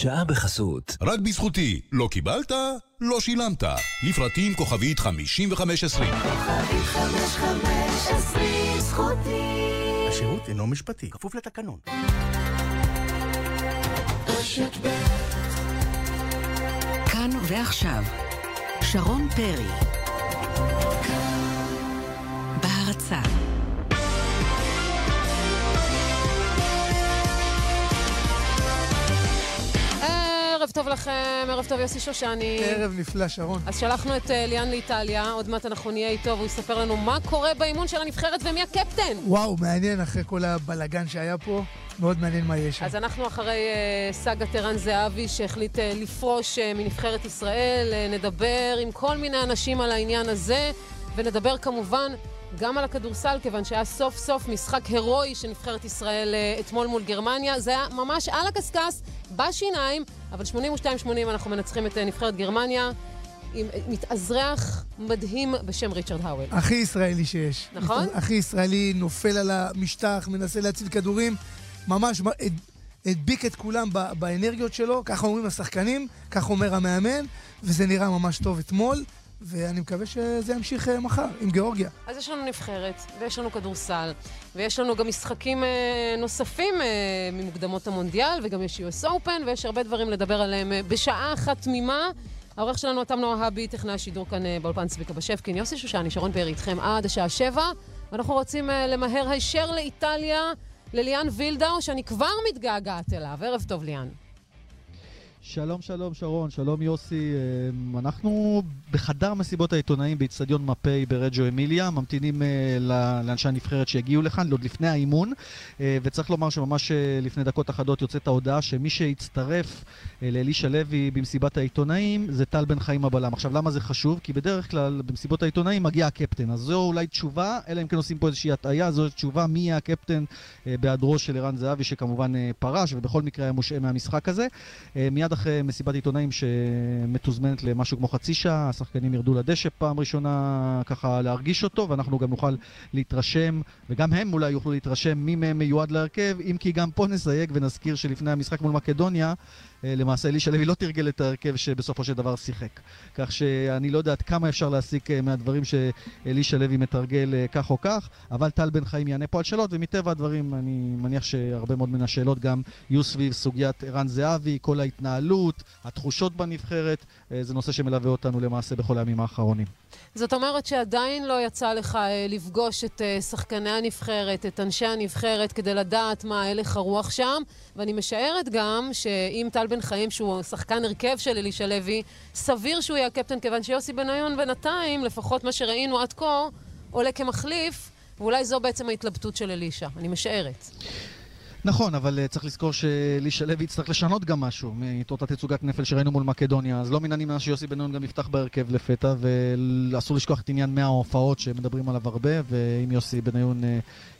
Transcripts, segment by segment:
השעה בחסות. רק בזכותי. לא קיבלת? לא שילמת. לפרטים כוכבית 5520. כוכבית 5520 זכותי. השירות אינו משפטי, כפוף לתקנון. כאן ועכשיו, שרון פרי. בהרצה. ערב טוב לכם, ערב טוב יוסי שושני. ערב נפלא, שרון. אז שלחנו את אה, ליאן לאיטליה, עוד מעט אנחנו נהיה איתו והוא יספר לנו מה קורה באימון של הנבחרת ומי הקפטן. וואו, מעניין אחרי כל הבלגן שהיה פה. מאוד מעניין מה יש שם. אז אנחנו אחרי uh, סאגת ערן זהבי שהחליט uh, לפרוש מנבחרת ישראל, נדבר עם כל מיני אנשים על העניין הזה, ונדבר כמובן גם על הכדורסל, כיוון שהיה סוף סוף משחק הירואי של נבחרת ישראל uh, אתמול מול גרמניה. זה היה ממש על הקשקש, בשיניים, אבל 82-80 אנחנו מנצחים את uh, נבחרת גרמניה. עם מתאזרח מדהים בשם ריצ'רד האוול. הכי ישראלי שיש. נכון? הכי ישראלי, נופל על המשטח, מנסה להציל כדורים. ממש הדביק את כולם באנרגיות שלו, ככה אומרים השחקנים, ככה אומר המאמן, וזה נראה ממש טוב אתמול. ואני מקווה שזה ימשיך מחר עם גיאורגיה. אז יש לנו נבחרת, ויש לנו כדורסל, ויש לנו גם משחקים נוספים ממוקדמות המונדיאל, וגם יש US Open, ויש הרבה דברים לדבר עליהם בשעה אחת תמימה. העורך שלנו, אתם נועה הבי, טכנאי השידור כאן באולפן צביקה בשפקין. יוסי שושני, שרון פרי איתכם עד השעה שבע, ואנחנו רוצים למהר הישר לאיטליה. לליאן וילדאו, שאני כבר מתגעגעת אליו. ערב טוב, ליאן. שלום, שלום, שרון, שלום יוסי. אנחנו בחדר מסיבות העיתונאים באיצטדיון מפאי ברג'ו אמיליה, ממתינים לאנשי הנבחרת שהגיעו לכאן, עוד לפני האימון, וצריך לומר שממש לפני דקות אחדות יוצאת ההודעה שמי שהצטרף לאלישע לוי במסיבת העיתונאים זה טל בן חיים הבלם. עכשיו, למה זה חשוב? כי בדרך כלל במסיבות העיתונאים מגיע הקפטן, אז זו אולי תשובה, אלא אם כן עושים פה איזושהי הטעיה, זו תשובה מי יהיה הקפטן בהיעדרו של ערן זהבי, שכמובן פרש, ובכל מקרה היה מושעה מהמשחק הזה. מיד אחרי מסיבת עיתונאים שמתוזמנת למשהו כמו חצי שעה, השחקנים ירדו לדשא פעם ראשונה ככה להרגיש אותו, ואנחנו גם נוכל להתרשם, וגם הם אולי יוכלו להתרשם מי מהם מיועד להרכב, אם כי גם פה נסייג ונזכיר שלפני המשחק מול מקדוניה, למעשה אלישע לוי לא תרגל את ההרכב שבסופו של דבר שיחק. כך שאני לא יודע עד כמה אפשר להסיק מהדברים שאלישע לוי מתרגל כך או כך, אבל טל בן חיים יענה פה על שאלות, ומטבע הדברים אני מניח שהרבה מאוד מן השאלות גם יהיו סביב סוגיית ערן זהבי, כל ההתנהלות, התחושות בנבחרת, זה נושא שמלווה אותנו למעשה בכל הימים האחרונים. זאת אומרת שעדיין לא יצא לך לפגוש את שחקני הנבחרת, את אנשי הנבחרת, כדי לדעת מה הלך הרוח שם, ואני משערת גם שאם טל בן חיים, שהוא שחקן הרכב של אלישע לוי, סביר שהוא יהיה הקפטן, כיוון שיוסי בניון בינתיים, לפחות מה שראינו עד כה, עולה כמחליף, ואולי זו בעצם ההתלבטות של אלישע, אני משערת. נכון, אבל uh, צריך לזכור שאלישע לוי יצטרך לשנות גם משהו מאותה תצוגת נפל שראינו מול מקדוניה, אז לא מן הנמנע שיוסי בן-נון גם יפתח בהרכב לפתע, ואסור לשכוח את עניין 100 ההופעות שמדברים עליו הרבה, ואם יוסי בן-נון uh,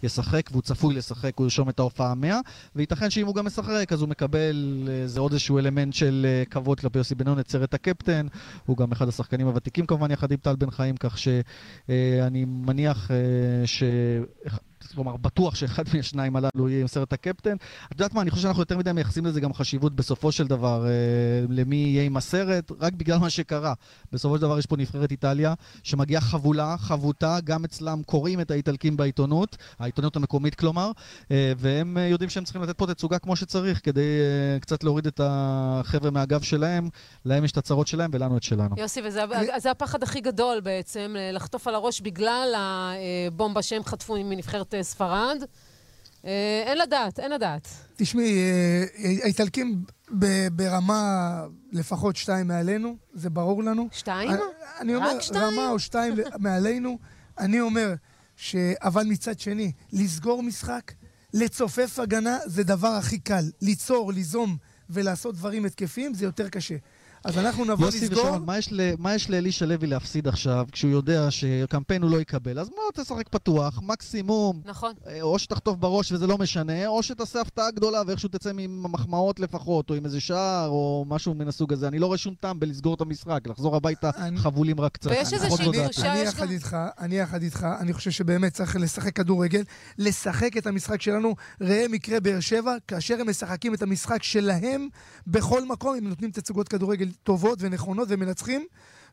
ישחק, והוא צפוי לשחק, הוא ירשום את ההופעה 100, וייתכן שאם הוא גם משחק, אז הוא מקבל איזה uh, עוד איזשהו אלמנט של כבוד כלפי יוסי בן-נון, את סרט הקפטן, הוא גם אחד השחקנים הוותיקים כמובן, יחד עם טל בן חיים, כך שאני מניח ש... כלומר, בטוח שאחד מהשניים הללו יהיה עם סרט הקפטן. את יודעת מה, אני חושב שאנחנו יותר מדי מייחסים לזה גם חשיבות בסופו של דבר, אה, למי יהיה עם הסרט, רק בגלל מה שקרה. בסופו של דבר יש פה נבחרת איטליה, שמגיעה חבולה, חבוטה, גם אצלם קוראים את האיטלקים בעיתונות, העיתונות המקומית כלומר, אה, והם יודעים שהם צריכים לתת פה תצוגה כמו שצריך, כדי אה, קצת להוריד את החבר'ה מהגב שלהם, להם יש את הצרות שלהם ולנו את שלנו. יוסי, וזה הפחד הכי גדול בעצם, לחטוף על הראש בגלל הבומבה שהם חטפו מנבחרת ספרד. אין לדעת, אין לדעת. תשמעי, האיטלקים ברמה לפחות שתיים מעלינו, זה ברור לנו. שתיים? אני אומר, רק שתיים? רמה או שתיים מעלינו. אני אומר, ש... אבל מצד שני, לסגור משחק, לצופף הגנה, זה דבר הכי קל. ליצור, ליזום ולעשות דברים התקפיים, זה יותר קשה. אז אנחנו נבוא, יוסי נסגור. ושרון, מה יש ל- מה יש לאלישע לוי להפסיד עכשיו, כשהוא יודע שקמפיין הוא לא יקבל? אז בוא תשחק פתוח, מקסימום. נכון. אה, או שתחטוף בראש וזה לא משנה, או שתעשה הפתעה גדולה ואיכשהו תצא עם מחמאות לפחות, או עם איזה שער, או משהו מן הסוג הזה. אני לא רואה שום טעם בלסגור את המשחק, לחזור הביתה אני- חבולים רק קצת. ויש איזושהי אני, דעתי. תחושה, אני יחד גם- איתך, אני יחד איתך, אני חושב שבאמת צריך לשחק כדורגל, לשחק את המשחק שלנו. ראה מקרה באר שבע, כאשר הם משחקים את המשחק שלהם בכל מקום, הם נותנים תצוגות כדורגל טובות ונכונות ומנצחים.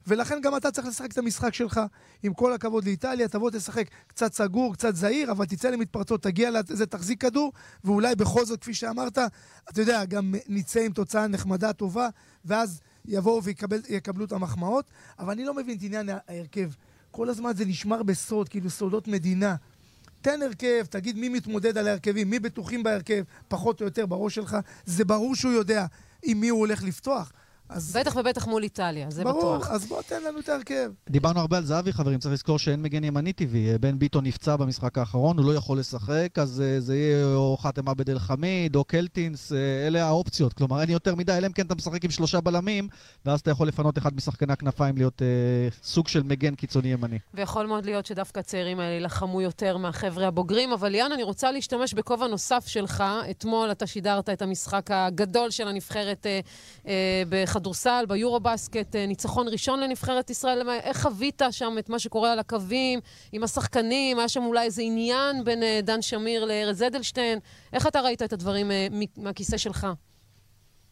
ולכן גם אתה צריך לשחק את המשחק שלך. עם כל הכבוד לאיטליה, תבוא תשחק קצת סגור, קצת זהיר, אבל תצא למתפרצות, תגיע לזה, תחזיק כדור, ואולי בכל זאת, כפי שאמרת, אתה יודע, גם נצא עם תוצאה נחמדה, טובה, ואז יבואו ויקבלו את המחמאות. אבל אני לא מבין את עניין ההרכב. כל הזמן זה נשמר בסוד, כאילו סודות מדינה. תן הרכב, תגיד מי מתמודד על ההרכבים, מי בטוחים בהרכב, פחות או יותר בראש שלך. זה ברור שהוא יודע עם מי הוא הולך לפתוח. אז בטח ובטח מול איטליה, זה ברור, בטוח. אז בוא תן לנו את ההרכב. דיברנו הרבה על זהבי, חברים, צריך לזכור שאין מגן ימני טבעי. אה, בן ביטון נפצע במשחק האחרון, הוא לא יכול לשחק, אז אה, זה יהיה או חאתם עבד אל חמיד, או קלטינס, אה, אלה האופציות. כלומר, אין יותר מדי, אלא אם כן אתה משחק עם שלושה בלמים, ואז אתה יכול לפנות אחד משחקני הכנפיים להיות אה, סוג של מגן קיצוני ימני. ויכול מאוד להיות שדווקא הצעירים האלה יילחמו יותר מהחבר'ה הבוגרים. אבל ליאן, אני רוצה להשתמש בכובע נוסף שלך. אתמול אתה שידרת את המשחק הגדול של הנבחרת אה, אה, בכדורסל, ביורו-בסקט, אה, ניצחון ראשון לנבחרת ישראל. איך חווית שם את מה שקורה על הקווים, עם השחקנים? היה שם אולי איזה עניין בין אה, דן שמיר לארז אדלשטיין? איך אתה ראית את הדברים אה, מהכיסא שלך?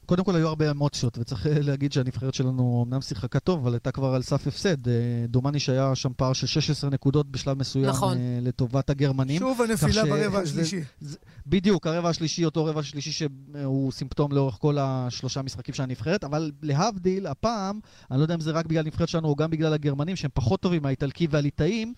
קודם כל היו הרבה אמוציות, וצריך אה, להגיד שהנבחרת שלנו אמנם שיחקה טוב, אבל הייתה כבר על סף הפסד. אה, דומני שהיה שם פער של 16 נקודות בשלב מסוים נכון. אה, לטובת הגרמנים. שוב הנפילה ש- ברבע זה- השלישי. בדיוק, הרבע השלישי, אותו רבע שלישי שהוא סימפטום לאורך כל השלושה משחקים של הנבחרת, אבל להבדיל, הפעם, אני לא יודע אם זה רק בגלל הנבחרת שלנו או גם בגלל הגרמנים, שהם פחות טובים מהאיטלקי והליטאים,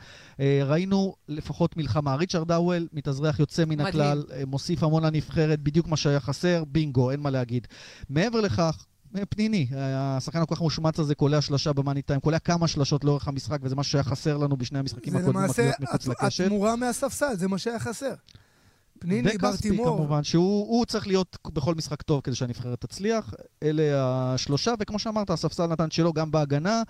ראינו לפחות מלחמה. ריצ'רד דאוול, מתאזרח יוצא מן מדהים. הכלל, מוסיף המון לנבחרת, בדיוק מה שהיה חסר, בינגו, אין מה להגיד. מעבר לכך, אה, פניני, אה, השחקן הכל כך מושמץ הזה קולע שלושה במאני טיים, קולע כמה שלשות לאורך המשחק, וזה משהו שהיה חסר לנו בשני המשחקים זה הקודמים, למעשה מחוץ לקשת. התמורה מהספסל, זה מה שהיה חסר. פניני, וכספי ברטימור. כמובן, שהוא הוא צריך להיות בכל משחק טוב כדי שהנבחרת תצליח. אלה השלושה, וכמו שאמרת, הספסל נתן שלו גם בהגנה.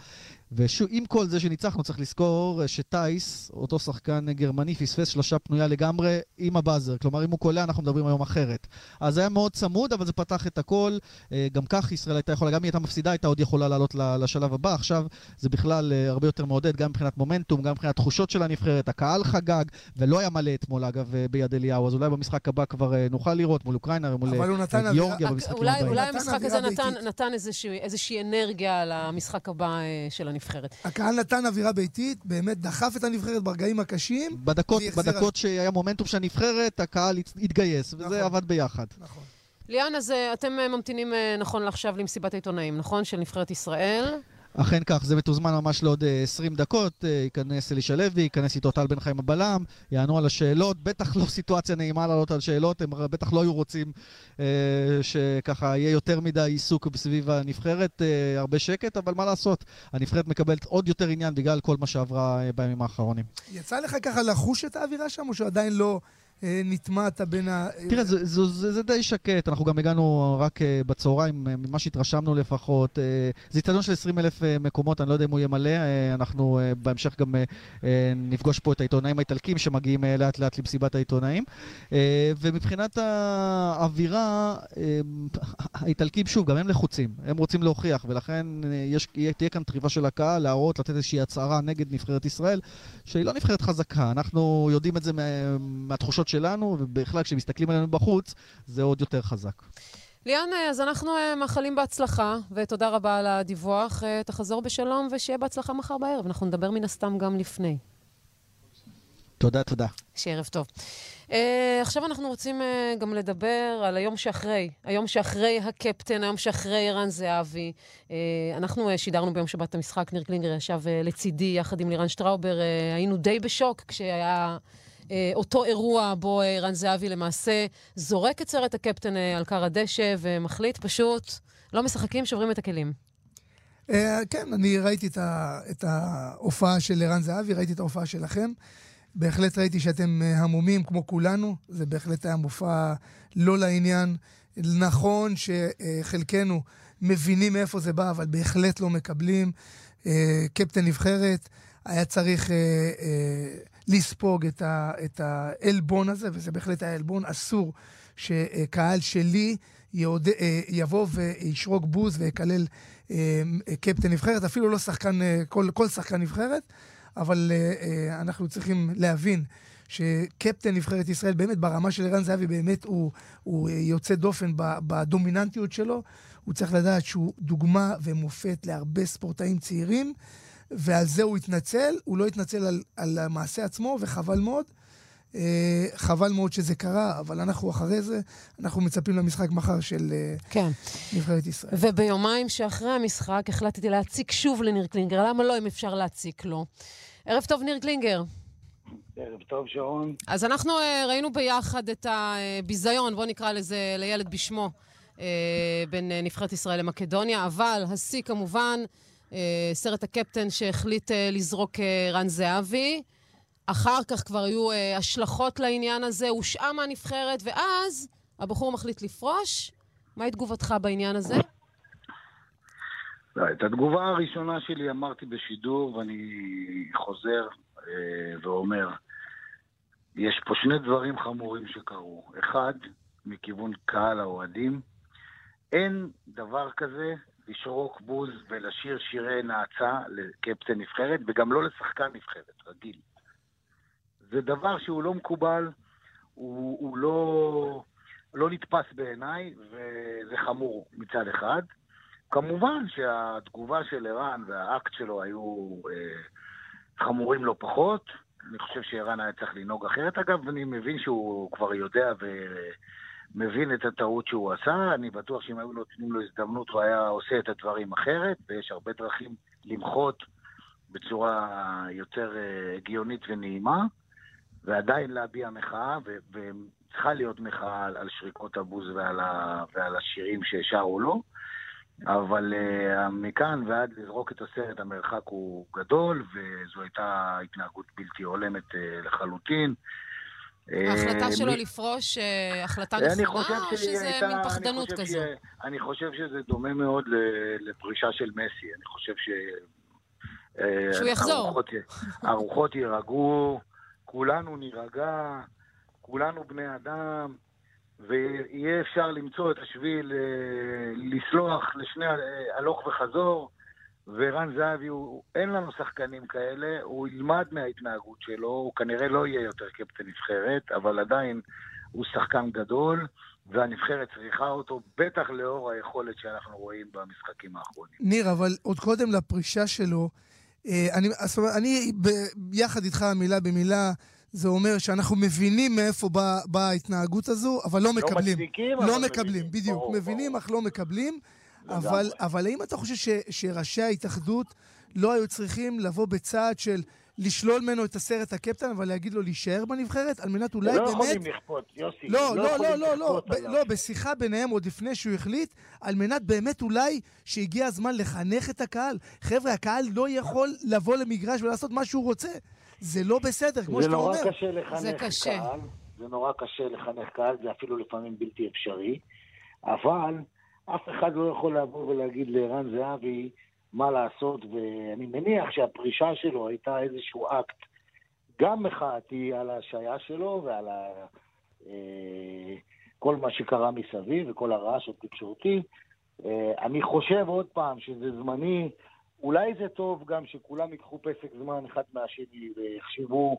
ועם כל זה שניצחנו, צריך לזכור אה, שטייס, אותו שחקן גרמני, פספס שלושה פנויה לגמרי עם הבאזר. כלומר, אם הוא קולע, אנחנו מדברים היום אחרת. אז זה היה מאוד צמוד, אבל זה פתח את הכל. אה, גם כך ישראל הייתה יכולה, גם אם היא הייתה מפסידה, הייתה עוד יכולה לעלות לשלב הבא. עכשיו זה בכלל אה, הרבה יותר מעודד, גם מבחינת מומנטום, גם מבחינת תחושות של הנבחרת. הקהל חגג, ולא היה מלא אתמול, אגב, ביד אליהו. אז אולי במשחק הבא כבר נוכל לראות מול אוקראינה ומול גיאורגיה במשחקים הבאים. אולי נתן המשחק הזה נתן, איזושהי, אנרגיה למשחק הבא של הנבחרת. הקהל נתן אווירה ביתית, באמת דחף את הנבחרת ברגעים הקשים. בדקות, בדקות שהיה מומנטום של הנבחרת, הקהל הת- התגייס, וזה נכון. עבד ביחד. נכון. ליאן, אז אתם אה, ממתינים אה, נכון לעכשיו למסיבת העיתונאים, נכון? של נבחרת ישראל. אכן כך, זה מתוזמן ממש לעוד אה, 20 דקות, אה, ייכנס אלישע לוי, ייכנס איתו טל בן חיים הבלם, יענו על השאלות, בטח לא סיטואציה נעימה לעלות על שאלות, הם בטח לא היו רוצים אה, שככה יהיה יותר מדי עיסוק סביב הנבחרת, אה, הרבה שקט, אבל מה לעשות, הנבחרת מקבלת עוד יותר עניין בגלל כל מה שעברה אה, בימים האחרונים. יצא לך ככה לחוש את האווירה שם, או שעדיין לא אה, נטמעת בין ה... תראה, זה, זה, זה, זה די שקט, אנחנו גם הגענו רק uh, בצהריים, uh, ממה שהתרשמנו לפחות. זה איצטדיון של 20 אלף מקומות, אני לא יודע אם הוא יהיה מלא, אנחנו בהמשך גם נפגוש פה את העיתונאים האיטלקים שמגיעים לאט לאט למסיבת העיתונאים. ומבחינת האווירה, האיטלקים, שוב, גם הם לחוצים, הם רוצים להוכיח, ולכן יש, תהיה כאן טריבה של הקהל, להראות, לתת איזושהי הצהרה נגד נבחרת ישראל, שהיא לא נבחרת חזקה, אנחנו יודעים את זה מה, מהתחושות שלנו, ובכלל כשמסתכלים עלינו בחוץ, זה עוד יותר חזק. ליאן, אה, אז אנחנו אה, מאחלים בהצלחה, ותודה רבה על הדיווח. אה, תחזור בשלום ושיהיה בהצלחה מחר בערב. אנחנו נדבר מן הסתם גם לפני. תודה, תודה. שערב טוב. Uh, עכשיו אנחנו רוצים uh, גם לדבר על היום שאחרי, היום שאחרי הקפטן, היום שאחרי ערן זהבי. Uh, אנחנו uh, שידרנו ביום שבת את המשחק, ניר קלינגר ישב uh, לצידי יחד עם לירן שטראובר. Uh, היינו די בשוק כשהיה אותו אירוע בו ערן uh, זהבי למעשה זורק את סרט הקפטן uh, על כר הדשא ומחליט פשוט, לא משחקים, שוברים את הכלים. אה, כן, אני ראיתי את ההופעה של ערן זהבי, ראיתי את ההופעה שלכם. בהחלט ראיתי שאתם אה, המומים כמו כולנו, זה בהחלט היה מופע לא לעניין. נכון שחלקנו מבינים מאיפה זה בא, אבל בהחלט לא מקבלים. אה, קפטן נבחרת היה צריך לספוג את העלבון הזה, וזה בהחלט היה עלבון אסור שקהל שלי יעוד, יבוא וישרוק בוז ויקלל קפטן נבחרת, אפילו לא שחקן, כל, כל שחקן נבחרת. אבל אנחנו צריכים להבין שקפטן נבחרת ישראל, באמת ברמה של ערן זהבי, באמת הוא, הוא יוצא דופן בדומיננטיות שלו. הוא צריך לדעת שהוא דוגמה ומופת להרבה ספורטאים צעירים, ועל זה הוא התנצל. הוא לא התנצל על, על המעשה עצמו, וחבל מאוד. Uh, חבל מאוד שזה קרה, אבל אנחנו אחרי זה, אנחנו מצפים למשחק מחר של uh, כן. נבחרת ישראל. וביומיים שאחרי המשחק החלטתי להציק שוב לניר קלינגר. למה לא, אם אפשר להציק לו? ערב טוב, ניר קלינגר. ערב טוב, שרון. אז אנחנו uh, ראינו ביחד את הביזיון, בואו נקרא לזה לילד בשמו, uh, בין uh, נבחרת ישראל למקדוניה, אבל השיא כמובן, סרט הקפטן שהחליט uh, לזרוק uh, רן זהבי. אחר כך כבר היו השלכות לעניין הזה, הושעה מהנבחרת, ואז הבחור מחליט לפרוש. מהי תגובתך בעניין הזה? לא, את התגובה הראשונה שלי אמרתי בשידור, ואני חוזר אה, ואומר, יש פה שני דברים חמורים שקרו. אחד, מכיוון קהל האוהדים, אין דבר כזה לשרוק בוז ולשיר שירי נאצה לקפטן נבחרת, וגם לא לשחקן נבחרת, רגיל. זה דבר שהוא לא מקובל, הוא, הוא לא, לא נתפס בעיניי, וזה חמור מצד אחד. כמובן שהתגובה של ערן והאקט שלו היו אה, חמורים לא פחות. אני חושב שערן היה צריך לנהוג אחרת. אגב, אני מבין שהוא כבר יודע ומבין את הטעות שהוא עשה. אני בטוח שאם היו נותנים לו הזדמנות הוא היה עושה את הדברים אחרת, ויש הרבה דרכים למחות בצורה יותר אה, הגיונית ונעימה, ועדיין להביע מחאה, וצריכה להיות מחאה על שריקות הבוז ועל, ה, ועל השירים ששרו לו. אבל uh, מכאן ועד לזרוק את הסרט המרחק הוא גדול, וזו הייתה התנהגות בלתי הולמת uh, לחלוטין. ההחלטה uh, שלו. לפרוש, uh, החלטה נכונה, או שזה מין פחדנות כזו? אני חושב שזה דומה מאוד לפרישה של מסי. אני חושב ש... שהוא יחזור. הרוחות, יירגעו, כולנו נירגע, כולנו בני אדם. ויהיה אפשר למצוא את השביל אה, לסלוח לשני אה, הלוך וחזור. ורן זהבי, הוא, אין לנו שחקנים כאלה, הוא ילמד מההתנהגות שלו, הוא כנראה לא יהיה יותר קפטן נבחרת, אבל עדיין הוא שחקן גדול, והנבחרת צריכה אותו, בטח לאור היכולת שאנחנו רואים במשחקים האחרונים. ניר, אבל עוד קודם לפרישה שלו, אה, אני, אני ביחד איתך מילה במילה, זה אומר שאנחנו מבינים מאיפה באה בא ההתנהגות הזו, אבל לא, לא מקבלים. מצדיקים, לא אבל מקבלים, מבינים. בדיוק. ברור, מבינים, ברור. אך לא מקבלים. אבל, אבל האם אתה חושב ש, שראשי ההתאחדות לא היו צריכים לבוא בצעד של לשלול ממנו את הסרט הקפטן, אבל להגיד לו להישאר בנבחרת, על מנת אולי לא באמת... לא יכולים לכפות, יוסי. לא, לא, לא, לא, לא, לכפות ב- עליו. לא, בשיחה ביניהם עוד לפני שהוא החליט, על מנת באמת אולי שהגיע הזמן לחנך את הקהל. חבר'ה, הקהל לא יכול לבוא למגרש ולעשות מה שהוא רוצה. זה לא בסדר, כמו זה שאתה נורא אומר. קשה לחנך זה קשה. קהל, זה נורא קשה לחנך קהל, זה אפילו לפעמים בלתי אפשרי, אבל אף אחד לא יכול לבוא ולהגיד לערן זהבי מה לעשות, ואני מניח שהפרישה שלו הייתה איזשהו אקט גם מחאתי על ההשעיה שלו ועל ה... אה, כל מה שקרה מסביב וכל הרעש התקשורתי. אה, אני חושב עוד פעם שזה זמני, אולי זה טוב גם שכולם ייקחו פסק זמן אחד מהשני ויחשבו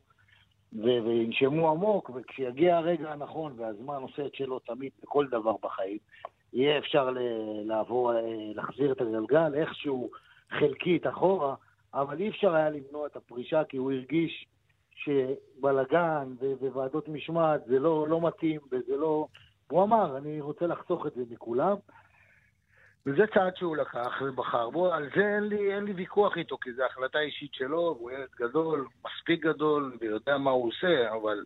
ו- וינשמו עמוק, וכשיגיע הרגע הנכון והזמן עושה את שלו תמיד בכל דבר בחיים, יהיה אפשר לעבור, אה, להחזיר את הגלגל איכשהו חלקית אחורה, אבל אי אפשר היה למנוע את הפרישה כי הוא הרגיש שבלגן וועדות משמעת זה לא, לא מתאים וזה לא... הוא אמר, אני רוצה לחסוך את זה מכולם. וזה צעד שהוא לקח ובחר בו, על זה אין לי, אין לי ויכוח איתו, כי זו החלטה אישית שלו, והוא ילד גדול, מספיק גדול, ויודע מה הוא עושה, אבל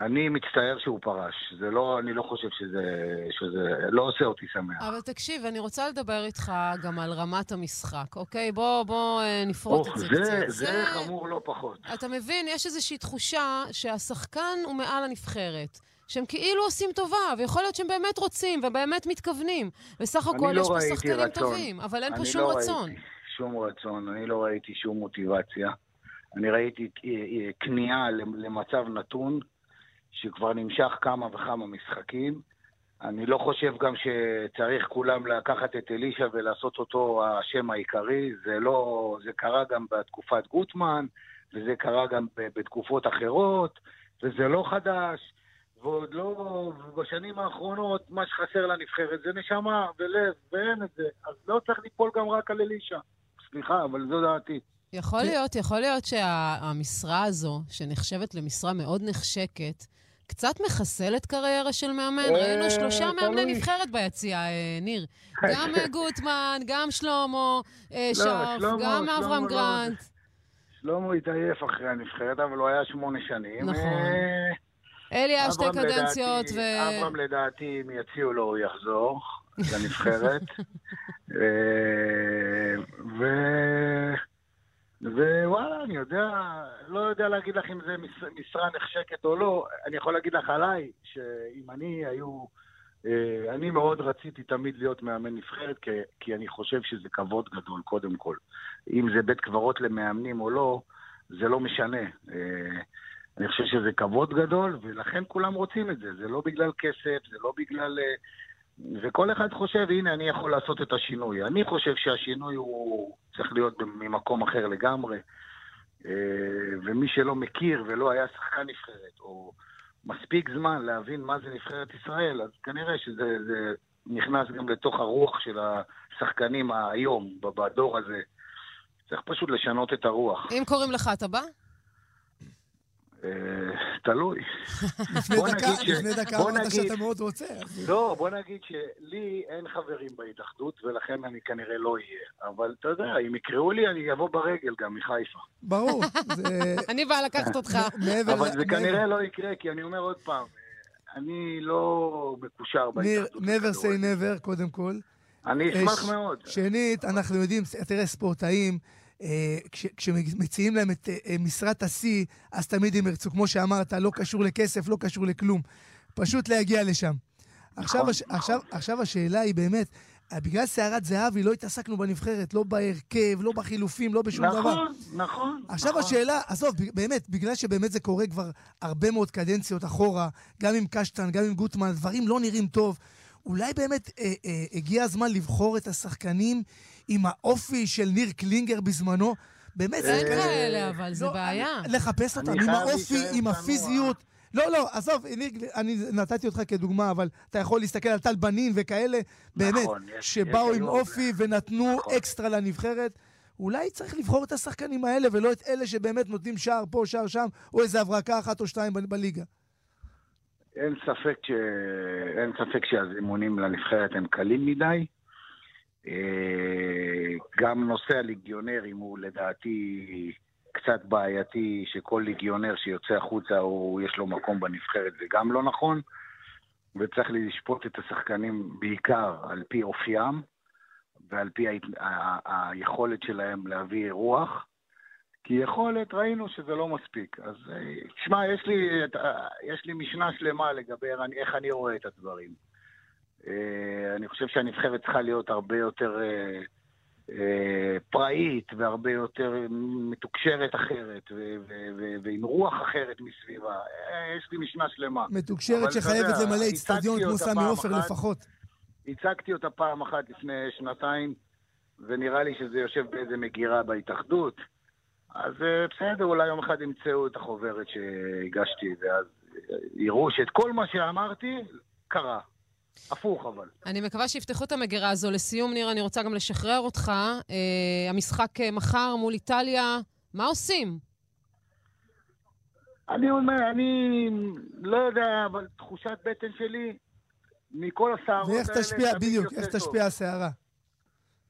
אני מצטער שהוא פרש. זה לא, אני לא חושב שזה, שזה לא עושה אותי שמח. אבל תקשיב, אני רוצה לדבר איתך גם על רמת המשחק, אוקיי? בוא, בוא אה, נפרוט אוח, את זה זה, קצת. זה חמור לא פחות. אתה מבין, יש איזושהי תחושה שהשחקן הוא מעל הנבחרת. שהם כאילו עושים טובה, ויכול להיות שהם באמת רוצים ובאמת מתכוונים. בסך אני הכל לא יש פה שחקנים רצון. טובים, אבל אין פה אני שום לא רצון. ראיתי שום רצון, אני לא ראיתי שום מוטיבציה. אני ראיתי אה, אה, כניעה למצב נתון, שכבר נמשך כמה וכמה משחקים. אני לא חושב גם שצריך כולם לקחת את אלישע ולעשות אותו השם העיקרי. זה לא... זה קרה גם בתקופת גוטמן, וזה קרה גם בתקופות אחרות, וזה לא חדש. ועוד לא, בשנים האחרונות, מה שחסר לנבחרת זה נשמה ולב, ואין את זה. אז לא צריך ליפול גם רק על אלישע. סליחה, אבל זו דעתי. יכול להיות, יכול להיות שהמשרה הזו, שנחשבת למשרה מאוד נחשקת, קצת מחסלת קריירה של מאמן. אה, ראינו שלושה מאמני. נבחרת ביציאה, אה, ניר. גם אה, גוטמן, גם שלמה אה, לא, שרף, גם אברהם לא- גרנט. שלמה התעייף אחרי הנבחרת, אבל הוא היה שמונה שנים. נכון. אלי היה שתי קדנציות, ו... אברהם לדעתי, אם יציעו לו, הוא יחזור לנבחרת. ו... ווואלה, אני יודע, לא יודע להגיד לך אם זה מש- משרה נחשקת או לא. אני יכול להגיד לך עליי, שאם אני היו... אה, אני מאוד רציתי תמיד להיות מאמן נבחרת, כי, כי אני חושב שזה כבוד גדול, קודם כל. אם זה בית קברות למאמנים או לא, זה לא משנה. אה, אני חושב שזה כבוד גדול, ולכן כולם רוצים את זה. זה לא בגלל כסף, זה לא בגלל... וכל אחד חושב, הנה, אני יכול לעשות את השינוי. אני חושב שהשינוי הוא צריך להיות ממקום אחר לגמרי. אה, ומי שלא מכיר ולא היה שחקן נבחרת, או מספיק זמן להבין מה זה נבחרת ישראל, אז כנראה שזה זה נכנס גם לתוך הרוח של השחקנים היום, בדור הזה. צריך פשוט לשנות את הרוח. אם קוראים לך, אתה בא? אה, תלוי. לפני בוא דקה, אמרת שאתה מאוד רוצה. לא, בוא נגיד שלי אין חברים בהתאחדות, ולכן אני כנראה לא אהיה. אבל אתה יודע, אם יקראו לי, אני אבוא ברגל גם מחיפה. ברור. אני באה לקחת אותך. אבל זה כנראה לא יקרה, כי אני אומר עוד פעם, אני לא מקושר בהתאחדות. never say never, קודם כל. אני אשמח אה, מאוד. שנית, אנחנו יודעים, תראה, ספורטאים, אה, כש- כשמציעים להם את אה, אה, משרת השיא, אז תמיד הם ירצו, כמו שאמרת, לא קשור לכסף, לא קשור לכלום. פשוט להגיע לשם. עכשיו, נכון, הש- נכון. עכשיו, עכשיו השאלה היא באמת, אה, בגלל סערת זהבי לא התעסקנו בנבחרת, לא בהרכב, לא בחילופים, לא בשום דבר. נכון, נכון. עכשיו נכון. השאלה, עזוב, באמת, בגלל שבאמת זה קורה כבר הרבה מאוד קדנציות אחורה, גם עם קשטן, גם עם גוטמן, דברים לא נראים טוב. אולי באמת אה, אה, הגיע הזמן לבחור את השחקנים עם האופי של ניר קלינגר בזמנו? באמת, אין כאלה, אבל זה לא, בעיה. לחפש אני אותם, עם האופי, עם. הפיזיות. לא, לא, עזוב, אני נתתי אותך כדוגמה, אבל אתה יכול להסתכל על טל בנין וכאלה, באמת, נכון, שבאו עם אופי ונתנו נכון. אקסטרה לנבחרת. אולי צריך לבחור את השחקנים האלה, ולא את אלה שבאמת נותנים שער פה, שער שם, או איזה הברקה אחת או שתיים בליגה. אין ספק, ש... אין ספק שהזימונים לנבחרת הם קלים מדי. אה, גם נושא הליגיונרים הוא לדעתי קצת בעייתי, שכל ליגיונר שיוצא החוצה הוא, יש לו מקום בנבחרת, זה גם לא נכון. וצריך לשפוט את השחקנים בעיקר על פי אופיים ועל פי. היכולת שלהם להביא רוח. כי יכולת, ראינו שזה לא מספיק. אז אה, תשמע, יש לי, את ה- יש לי משנה שלמה לגבי איך אני רואה את הדברים. אה, אני חושב שהנבחרת צריכה להיות הרבה יותר אה, אה, פראית והרבה יותר מתוקשרת אחרת ו- ו- ו- ועם רוח אחרת מסביבה. יש לי משנה שלמה. מתוקשרת שחייבת למלא איצטדיון כמו סמי עופר. לפחות. הצגתי אותה פעם אחת לפני שנתיים, ונראה לי שזה יושב באיזה מגירה בהתאחדות. אז בסדר, אולי יום אחד ימצאו את החוברת שהגשתי, ואז יראו שאת כל מה שאמרתי קרה. הפוך אבל. אני מקווה שיפתחו את המגירה הזו. לסיום, ניר, אני רוצה גם לשחרר אותך. אה, המשחק אה, מחר מול איטליה, מה עושים? אני אומר, אני לא יודע, אבל תחושת בטן שלי, מכל הסערות האלה, ואיך תשפיע, בדיוק, איך. תשפיע הסערה.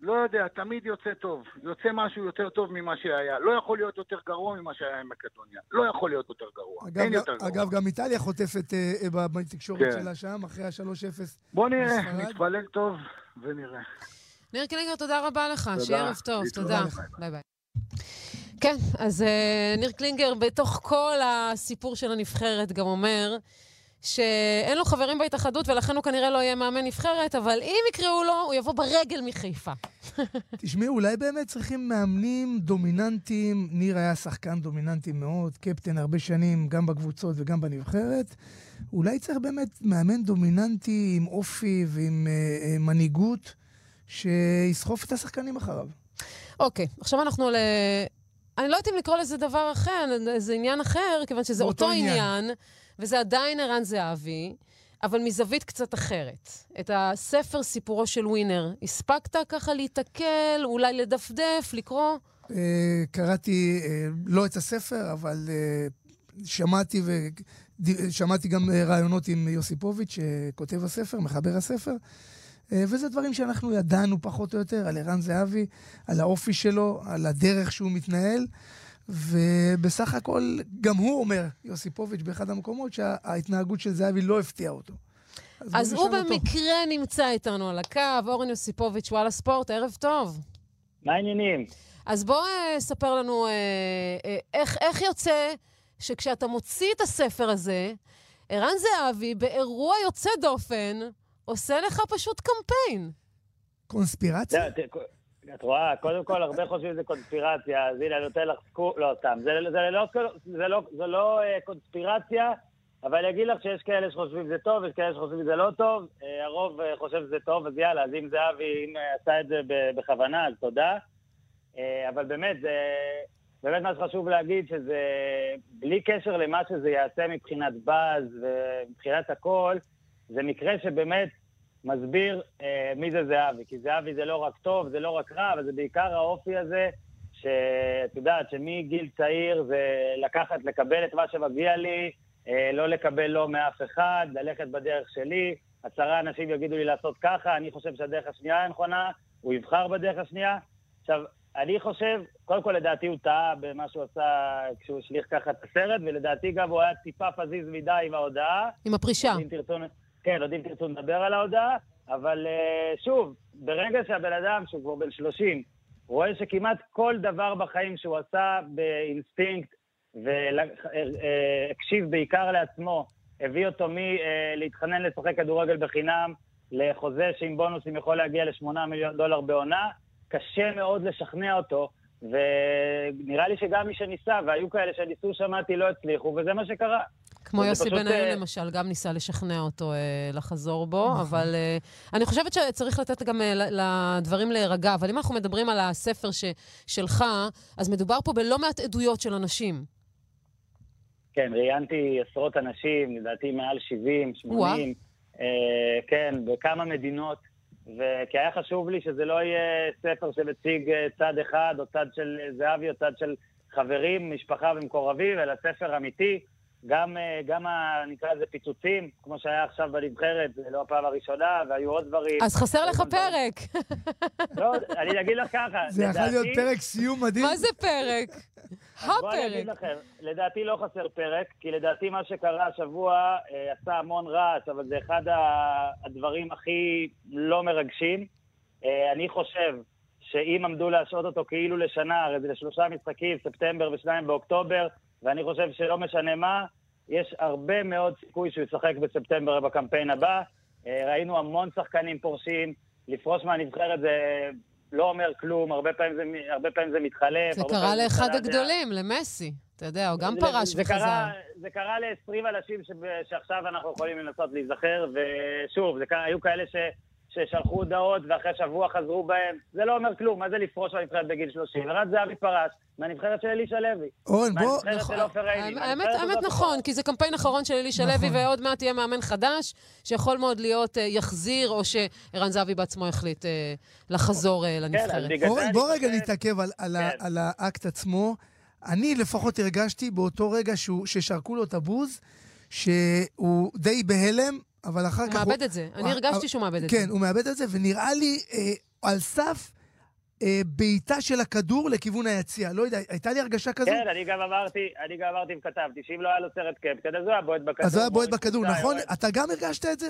לא יודע, תמיד יוצא טוב. יוצא משהו יותר טוב ממה שהיה. לא יכול להיות יותר גרוע ממה שהיה עם מקדוניה. לא יכול להיות יותר גרוע. אגב, אין גם- יותר גרוע. אגב, גם איטליה חוטפת אה, אה, בתקשורת כן. שלה שם, אחרי ה-3-0. בוא נראה. נתפלל טוב ונראה. ניר קלינגר, תודה רבה לך. תודה. שיהיה ערב טוב. תודה. ביי ביי ביי. ביי. כן, אז אה, ניר קלינגר, בתוך כל הסיפור של הנבחרת, גם אומר שאין לו חברים בהתאחדות, ולכן הוא כנראה לא יהיה מאמן נבחרת, אבל אם יקראו לו, הוא יבוא ברגל מחיפה. תשמעו, אולי באמת צריכים מאמנים דומיננטיים. ניר היה שחקן דומיננטי מאוד, קפטן הרבה שנים, גם בקבוצות וגם בנבחרת. אולי צריך באמת מאמן דומיננטי עם אופי ועם אה, אה, מנהיגות, שיסחוף את השחקנים אחריו. אוקיי, עכשיו אנחנו ל... אני לא יודעת אם לקרוא לזה דבר אחר, זה עניין אחר, כיוון שזה אותו עניין. עניין, וזה עדיין ערן זהבי, אבל מזווית קצת אחרת. את הספר סיפורו של ווינר, הספקת ככה להיתקל, אולי לדפדף, לקרוא? אה, קראתי אה, לא את הספר, אבל אה, שמעתי, ו... שמעתי גם רעיונות עם יוסיפוביץ', שכותב הספר, מחבר הספר. וזה דברים שאנחנו ידענו פחות או יותר על ערן זהבי, על האופי שלו, על הדרך שהוא מתנהל. ובסך הכל, גם הוא אומר, יוסיפוביץ', באחד המקומות, שההתנהגות של זהבי לא הפתיעה אותו. בואו אז הוא אותו. במקרה נמצא איתנו על הקו, אורן יוסיפוביץ', וואלה ספורט, ערב טוב. מה העניינים? אז בוא אה, ספר לנו אה, אה, איך, איך יוצא שכשאתה מוציא את הספר הזה, ערן זהבי, באירוע יוצא דופן, עושה לך פשוט קמפיין. קונספירציה? את רואה, קודם כל, הרבה חושבים שזה קונספירציה, אז הנה, אני נותן לך סקופ, לא, סתם. זה, זה, לא, זה לא, זה לא אה, קונספירציה, אבל אני אגיד לך שיש כאלה שחושבים שזה טוב, יש כאלה שחושבים שזה לא טוב. אה, הרוב אה, חושב שזה טוב, אז יאללה, אז אם זהבי, אם אה, עשה את זה בכוונה, אז תודה. אבל באמת, זה... באמת מה שחשוב להגיד, שזה בלי קשר למה שזה יעשה מבחינת באז ומבחינת הכל, זה מקרה שבאמת מסביר אה, מי זה זהבי. כי זהבי זה לא רק טוב, זה לא רק רע, אבל זה בעיקר האופי הזה, שאת יודעת, שמגיל צעיר זה לקחת, לקבל את מה שמגיע לי, אה, לא לקבל לא מאף אחד, ללכת בדרך שלי. עשרה אנשים יגידו לי לעשות ככה, אני חושב שהדרך השנייה הנכונה, הוא יבחר בדרך השנייה. עכשיו, אני חושב, קודם כל לדעתי הוא טעה במה שהוא עשה כשהוא השליך ככה את הסרט, ולדעתי גם הוא היה טיפה פזיז מדי עם ההודעה. עם הפרישה. אם תרצו, כן, עוד אם תרצו נדבר על ההודעה, אבל אה, שוב, ברגע שהבן אדם, שהוא כבר בן 30, רואה שכמעט כל דבר בחיים שהוא עשה באינסטינקט, והקשיב בעיקר לעצמו, הביא אותו מלהתחנן לשחק כדורגל בחינם, לחוזה שעם בונוסים יכול להגיע ל-8 מיליון דולר בעונה, קשה מאוד לשכנע אותו, ונראה לי שגם מי שניסה, והיו כאלה שניסו, שמעתי, לא הצליחו, וזה מה שקרה. כמו יוסי פשוט, בניון אה, למשל, גם ניסה לשכנע אותו אה, לחזור בו, אבל אה, אני חושבת שצריך לתת גם לדברים להירגע. אבל אם אנחנו מדברים על הספר ש, שלך, אז מדובר פה בלא מעט עדויות של אנשים. כן, ראיינתי עשרות אנשים, לדעתי מעל 70, 80, אה, כן, בכמה מדינות, וכי היה חשוב לי שזה לא יהיה ספר שמציג צד אחד, או צד של זהבי, או צד של חברים, משפחה ומקורבים, אלא ספר אמיתי. גם, אה, גם ה, נקרא לזה פיצוצים, כמו שהיה עכשיו בנבחרת, זה לא הפעם הראשונה, והיו עוד דברים. אז חסר לך פרק. לא, אני אגיד לך ככה, זה יכול להיות פרק סיום מדהים. מה זה פרק? אז בואו אני אגיד הפרק. לכם, לדעתי לא חסר פרק, כי לדעתי מה שקרה השבוע אה, עשה המון רעש, אבל זה אחד הדברים הכי לא מרגשים. אה, אני חושב שאם עמדו להשעות אותו כאילו לשנה, הרי זה לשלושה משחקים, ספטמבר ושניים באוקטובר, ואני חושב שלא משנה מה, יש הרבה מאוד סיכוי שהוא ישחק בספטמבר בקמפיין הבא. אה, ראינו המון שחקנים פורשים, לפרוש מהנבחרת זה לא אומר כלום, הרבה פעמים זה, הרבה פעמים זה מתחלף. זה קרה לאחד הגדולים, למסי. אתה יודע, הוא גם זה- פרש זה וחזר. קרה, זה קרה ל-20 אנשים שב- שעכשיו אנחנו יכולים לנסות להיזכר, ושוב, זה, קרה- היו כאלה ש, ששלחו הודעות ואחרי שבוע חזרו בהם. זה לא אומר כלום, מה זה לפרוש מהנבחרת בגיל 30? ערד זהבי פרש מהנבחרת של אלישע לוי. אורן, בוא... מהנבחרת נכון. של עופר עיני. האמת- נכון, כי זה קמפיין אחרון של אלישע לוי, נכון. ועוד מעט יהיה מאמן חדש, שיכול מאוד להיות אה, יחזיר, או שערן זהבי בעצמו החליט אה, לחזור אה, כן, לנבחרת. אורן, בוא רגע נתעכב על, על, ה- כן. על האקט עצמו. אני לפחות הרגשתי באותו רגע שהוא, ששרקו לו את הבוז, שהוא די בהלם, אבל אחר הוא כך... מאבד את זה. אני הוא- הרגשתי שהוא מאבד את זה. כן, הוא מאבד את זה, ונראה לי אה, על סף אה, בעיטה של הכדור לכיוון היציע. לא יודע, הייתה לי הרגשה כזו? כן, אני גם אמרתי, אני גם אמרתי וכתבתי, שאם לא היה לו סרט קפטן, אז הוא היה בועט בכדור. אז הוא היה בועט בכדור, נכון? אתה גם הרגשת את זה?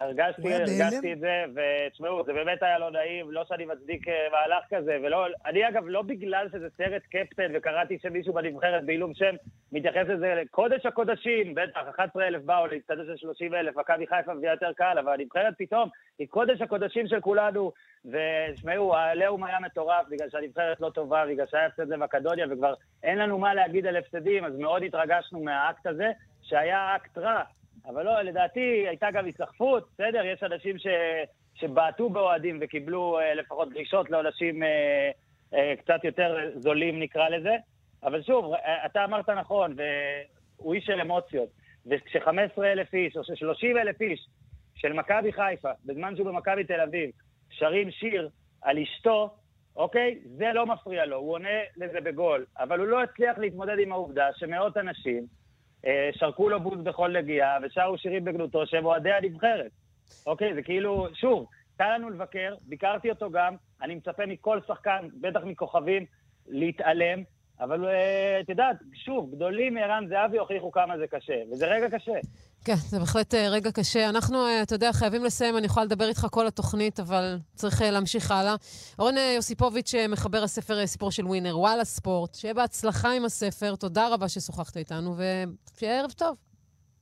הרגשתי? הרגשתי את זה, ותשמעו, זה באמת היה לא נעים, לא שאני מצדיק אה, מהלך כזה, ולא, אני אגב, לא בגלל שזה סרט קפטן, וקראתי שמישהו בנבחרת בעילום שם מתייחס לזה לקודש הקודשים, בטח, 11,000 באו להצטדש של 30,000, מכבי חיפה מביאה יותר קהל, אבל הנבחרת פתאום היא קודש הקודשים של כולנו, ותשמעו, העליהום היה מטורף, בגלל שהנבחרת לא טובה, בגלל שהיה הפסד למקדוניה, וכבר אין לנו מה להגיד על הפסדים, אז מאוד התרגשנו מהאקט הזה, שהיה אקט רע. אבל לא, לדעתי הייתה גם הסתחפות, בסדר? יש אנשים ש... שבעטו באוהדים וקיבלו אה, לפחות דרישות לעונשים אה, אה, קצת יותר זולים, נקרא לזה. אבל שוב, אה, אתה אמרת נכון, והוא איש של אמוציות. וכש-15 אלף איש, או ש-30 אלף איש של מכבי חיפה, בזמן שהוא במכבי תל אביב, שרים שיר על אשתו, אוקיי? זה לא מפריע לו, הוא עונה לזה בגול. אבל הוא לא הצליח להתמודד עם העובדה שמאות אנשים שרקו לו בוז בכל נגיעה ושרו שירים בגנותו שהם אוהדי הנבחרת. אוקיי? זה כאילו, שוב, קל לנו לבקר, ביקרתי אותו גם, אני מצפה מכל שחקן, בטח מכוכבים, להתעלם, אבל אה, את יודעת, שוב, גדולים מערן זהבי הוכיחו כמה זה קשה, וזה רגע קשה. כן, זה בהחלט אה, רגע קשה. אנחנו, אה, אתה יודע, חייבים לסיים, אני יכולה לדבר איתך כל התוכנית, אבל צריך להמשיך הלאה. אורן יוסיפוביץ', מחבר הספר סיפור של ווינר, וואלה ספורט, שיהיה בהצלחה עם הספר, תודה רבה ששוחחת איתנו, ושיהיה ערב טוב.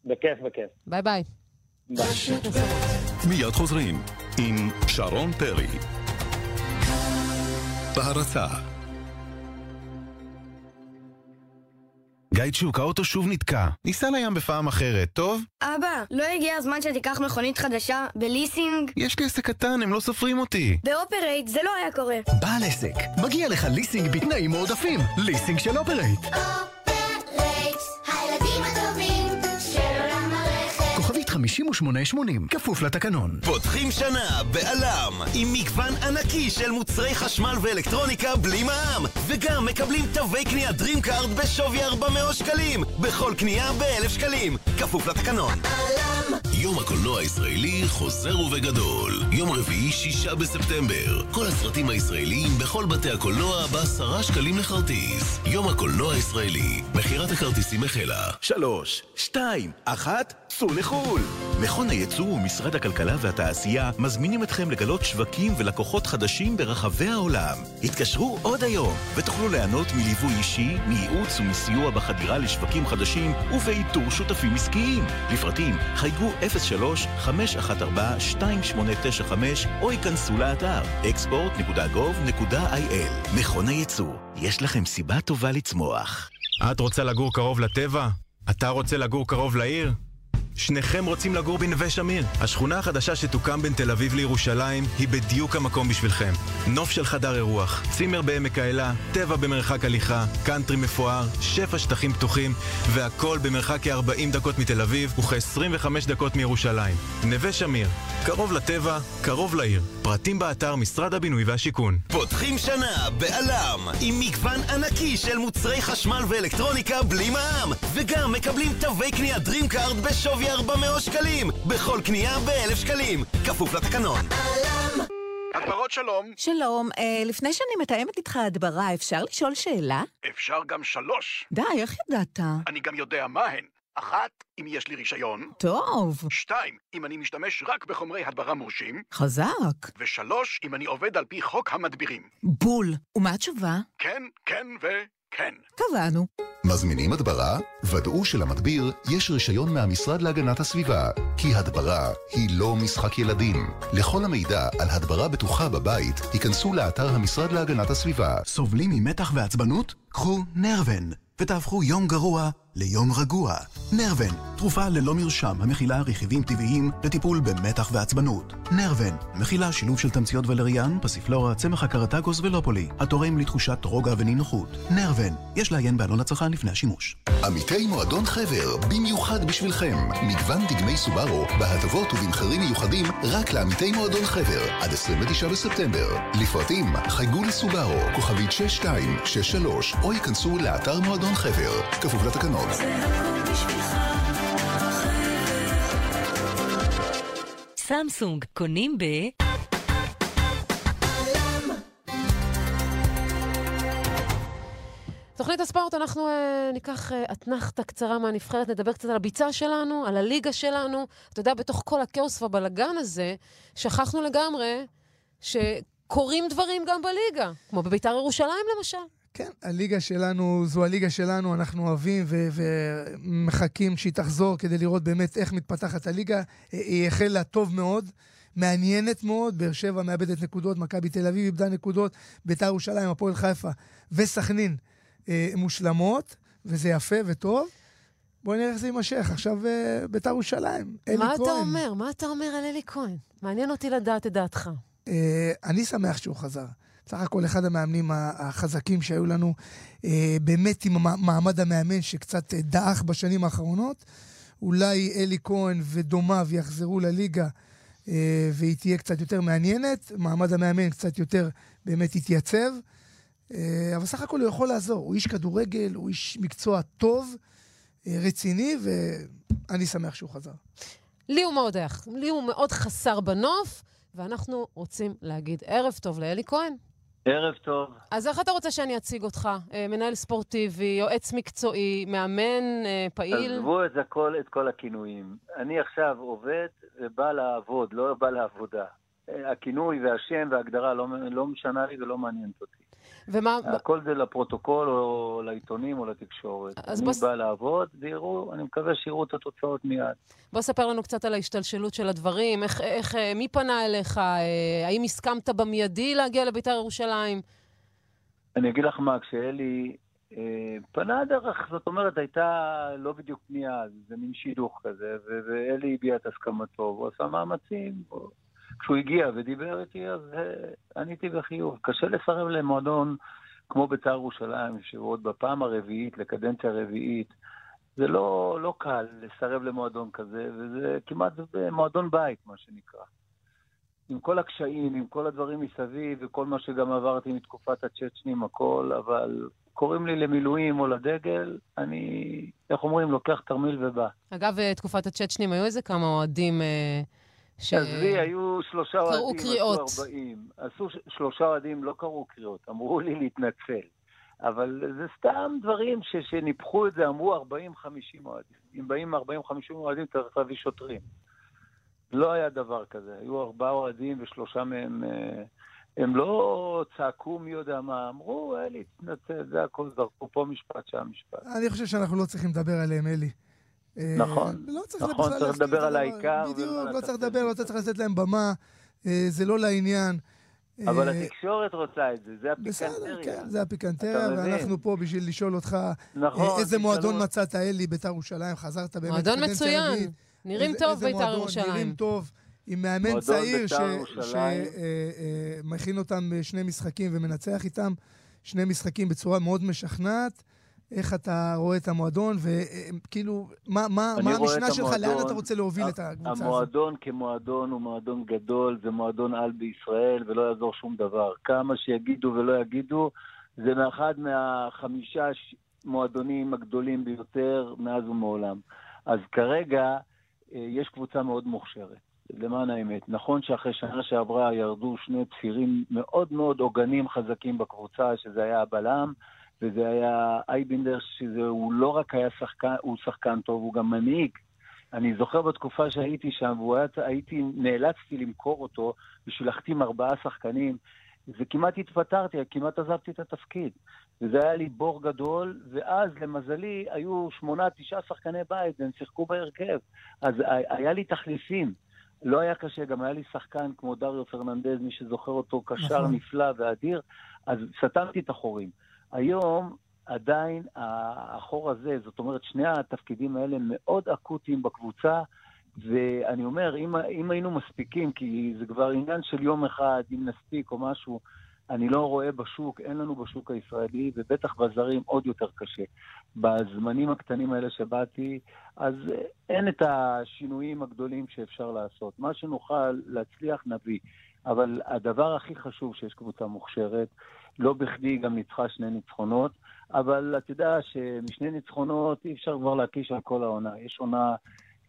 בכיף, בכיף. ביי ביי. ביי. מיד חוזרים עם שרון פרי. בהרצה גיא צ'וק, האוטו שוב נתקע. ניסע לים בפעם אחרת, טוב? אבא, לא הגיע הזמן שתיקח מכונית חדשה בליסינג? יש לי עסק קטן, הם לא סופרים אותי. באופרייט זה לא היה קורה. בעל עסק, מגיע לך ליסינג בתנאים מועדפים. ליסינג של אופרייט. 5880, כפוף לתקנון. פותחים שנה בעלם עם מגוון ענקי של מוצרי חשמל ואלקטרוניקה בלי מע"מ. וגם מקבלים תווי קנייה DreamCard בשווי 400 שקלים בכל קנייה ב-1,000 שקלים. כפוף לתקנון יום הקולנוע הישראלי חוזר ובגדול. יום רביעי, שישה בספטמבר. כל הסרטים הישראליים בכל בתי הקולנוע בעשרה שקלים לכרטיס. יום הקולנוע הישראלי. מכירת הכרטיסים החלה. שלוש, שתיים, אחת, סעו לחו"ל! מכון הייצוא ומשרד הכלכלה והתעשייה מזמינים אתכם לגלות שווקים ולקוחות חדשים ברחבי העולם. התקשרו עוד היום ותוכלו ליהנות מליווי אישי, מייעוץ ומסיוע בחדירה לשווקים חדשים ובאיתור שותפים עסקיים. לפרטים חייגו 03-514-2895 או ייכנסו לאתר export.gov.il מכון הייצוא, יש לכם סיבה טובה לצמוח. את רוצה לגור קרוב לטבע? אתה רוצה לגור קרוב לעיר? שניכם רוצים לגור בנווה שמיר. השכונה החדשה שתוקם בין תל אביב לירושלים היא בדיוק המקום בשבילכם. נוף של חדר אירוח, צימר בעמק האלה, טבע במרחק הליכה, קאנטרי מפואר, שפע שטחים פתוחים, והכל במרחק כ-40 דקות מתל אביב וכ-25 דקות מירושלים. נווה שמיר, קרוב לטבע, קרוב לעיר. פרטים באתר משרד הבינוי והשיכון. פותחים שנה בעלם עם מגוון ענקי של מוצרי חשמל ואלקטרוניקה בלי מע"מ וגם מקבלים תווי קנייה DreamCard בשווי 400 שקלים בכל קנייה ב-1,000 שקלים כפוף לתקנון הדברות שלום. שלום, אה, לפני שאני מתאמת איתך הדברה, אפשר לשאול שאלה? אפשר גם שלוש. די, איך ידעת? אני גם יודע מה הן. אחת, אם יש לי רישיון. טוב. שתיים, אם אני משתמש רק בחומרי הדברה מורשים. חזק. ושלוש, אם אני עובד על פי חוק המדבירים. בול. ומה התשובה? כן, כן וכן. קבענו. מזמינים הדברה? ודאו שלמדביר יש רישיון מהמשרד להגנת הסביבה, כי הדברה היא לא משחק ילדים. לכל המידע על הדברה בטוחה בבית, היכנסו לאתר המשרד להגנת הסביבה. סובלים ממתח ועצבנות? קחו נרוון, ותהפכו יום גרוע ליום רגוע. נרוון, תרופה ללא מרשם המכילה רכיבים טבעיים לטיפול במתח ועצבנות. נרוון, מכילה שילוב של תמציות ולריאן, פסיפלורה, צמח הקרטגוס ולופולי, התורם לתחושת רוגע ונינוחות. נרוון, יש לעיין בעלון הצרכן לפני השימוש. עמיתי מועדון חבר, במיוחד בשבילכם. מגוון דגמי סובארו, בהטבות ובמחירים מיוחדים רק לעמיתי מועדון חבר, עד 29 בספטמבר. לפרטים, חייגו לסובארו, כוכבית 6263, או ייכנסו לאתר מועדון חבר, כפוף לתקנון. סמסונג קונים ב... תוכנית הספורט, אנחנו uh, ניקח אה, uh, אתנחתא קצרה מהנבחרת, נדבר קצת על הביצה שלנו, על הליגה שלנו. אתה יודע, בתוך כל הכאוס והבלגן הזה, שכחנו לגמרי שקורים דברים גם בליגה, כמו בביתר ירושלים למשל. כן, הליגה שלנו, זו הליגה שלנו, אנחנו אוהבים ו- ומחכים שהיא תחזור כדי לראות באמת איך מתפתחת הליגה. היא החלה טוב מאוד, מעניינת מאוד, באר שבע מאבדת נקודות, מכבי תל אביב איבדה נקודות, ביתר ירושלים, הפועל חיפה וסכנין אה, מושלמות, וזה יפה וטוב. בואי נראה איך זה יימשך. עכשיו אה, ביתר ירושלים, אלי מה כהן. אתה אומר? מה אתה אומר על אלי כהן? מעניין אותי לדעת את דעתך. אה, אני שמח שהוא חזר. סך הכל אחד המאמנים החזקים שהיו לנו, אה, באמת עם מעמד המאמן שקצת אה, דעך בשנים האחרונות. אולי אלי כהן ודומיו יחזרו לליגה אה, והיא תהיה קצת יותר מעניינת, מעמד המאמן קצת יותר באמת יתייצב. אבל סך הכל הוא יכול לעזור. הוא איש כדורגל, הוא איש מקצוע טוב, רציני, ואני שמח שהוא חזר. לי הוא מאוד, לי הוא מאוד חסר בנוף, ואנחנו רוצים להגיד ערב טוב לאלי כהן. ערב טוב. אז איך אתה רוצה שאני אציג אותך? אה, מנהל ספורטיבי, יועץ מקצועי, מאמן, אה, פעיל? עזבו את הכל, את כל הכינויים. אני עכשיו עובד ובא לעבוד, לא בא לעבודה. אה, הכינוי והשם וההגדרה לא, לא משנה לי ולא מעניינת אותי. ומה... הכל זה לפרוטוקול או לעיתונים או לתקשורת. אז אני בוא ס- בא לעבוד, ויראו, אני מקווה שיראו את התוצאות מיד. בוא ספר לנו קצת על ההשתלשלות של הדברים, איך, איך, אה, מי פנה אליך, אה, האם הסכמת במיידי להגיע לביתר ירושלים? אני אגיד לך מה, כשאלי אה, פנה דרך, זאת אומרת, הייתה לא בדיוק פנייה, זה מין שידוך כזה, ואלי הביע את הסכמתו, והוא עשה מאמצים. הוא- כשהוא הגיע ודיבר איתי, אז אה, עניתי בחיוב. קשה לסרב למועדון כמו בית"ר ירושלים, שהוא עוד בפעם הרביעית, לקדנציה רביעית. זה לא, לא קל לסרב למועדון כזה, וזה כמעט מועדון בית, מה שנקרא. עם כל הקשיים, עם כל הדברים מסביב, וכל מה שגם עברתי מתקופת הצ'צ'נים, הכל, אבל קוראים לי למילואים או לדגל, אני, איך אומרים, לוקח תרמיל ובא. אגב, אה, תקופת הצ'צ'נים, היו איזה כמה אוהדים אה, ש... עזבי, היו שלושה קראו אוהדים, קריאות. עשו 40. עשו ש- שלושה אוהדים, לא קראו קריאות, אמרו לי להתנצל. אבל זה סתם דברים ש, שניפחו את זה, אמרו 40-50 אוהדים. אם באים 40-50 אוהדים, צריך להביא שוטרים. לא היה דבר כזה. היו ארבעה אוהדים ושלושה מהם... אה, הם לא צעקו מי יודע מה, אמרו, אלי, תתנצל, זה הכל, זרקו פה משפט, שם משפט. אני חושב שאנחנו לא צריכים לדבר עליהם, אלי. אה, נכון, לא צריך נכון, צריך לדבר על. העיקר בדיוק, לא צריך. לדבר, לא צריך לתת להם במה, אה, זה לא לעניין. אבל אה, התקשורת רוצה את זה, זה בסדר, הפיקנטריה. כן, זה הפיקנטריה? ואנחנו פה בשביל לשאול אותך נכון, אה, איזה מועדון. מצאת, אלי, ביתר ירושלים, חזרת באמת. מועדון מצוין. נראים טוב בית"ר ירושלים. נראים טוב, עם מאמן צעיר בית"ר ירושלים. שמכין אותם בשני משחקים ומנצח איתם שני משחקים בצורה מאוד משכנעת. איך אתה רואה את המועדון, וכאילו, מה, מה, מה המשנה שלך, לאן המועדון- אתה רוצה להוביל את הקבוצה הזאת? המועדון כמועדון הוא מועדון גדול, זה מועדון על בישראל, ולא יעזור שום דבר. כמה שיגידו ולא יגידו, זה מאחד מהחמישה מועדונים הגדולים ביותר מאז ומעולם. אז כרגע אה, יש קבוצה מאוד מוכשרת, למען האמת. נכון שאחרי שנה שעברה ירדו שני צירים מאוד מאוד עוגנים חזקים בקבוצה, שזה היה הבלם, וזה היה אייבינדר, שהוא לא רק היה שחקן, הוא שחקן טוב, הוא גם מנהיג. אני זוכר בתקופה שהייתי שם, והייתי, נאלצתי למכור אותו בשביל להחתים ארבעה שחקנים. וכמעט התפטרתי, כמעט עזבתי את התפקיד. וזה היה לי בור גדול, ואז למזלי היו שמונה, תשעה שחקני בית, והם שיחקו בהרכב. אז היה לי תחליפים. לא היה קשה, גם היה לי שחקן כמו דריו פרננדז, מי שזוכר אותו, קשר נכון. נפלא ואדיר, אז סתמתי את החורים. היום עדיין החור הזה, זאת אומרת, שני התפקידים האלה מאוד אקוטיים בקבוצה, ואני אומר, אם, אם היינו מספיקים, כי זה כבר עניין של יום אחד, אם נספיק או משהו, אני לא רואה בשוק, אין לנו בשוק הישראלי, ובטח בזרים עוד יותר קשה. בזמנים הקטנים האלה שבאתי, אז אין את השינויים הגדולים שאפשר לעשות. מה שנוכל להצליח, נביא. אבל הדבר הכי חשוב שיש קבוצה מוכשרת, לא בכדי גם ניצחה שני ניצחונות, אבל אתה יודע שמשני ניצחונות אי אפשר כבר להקיש על כל העונה. יש עונה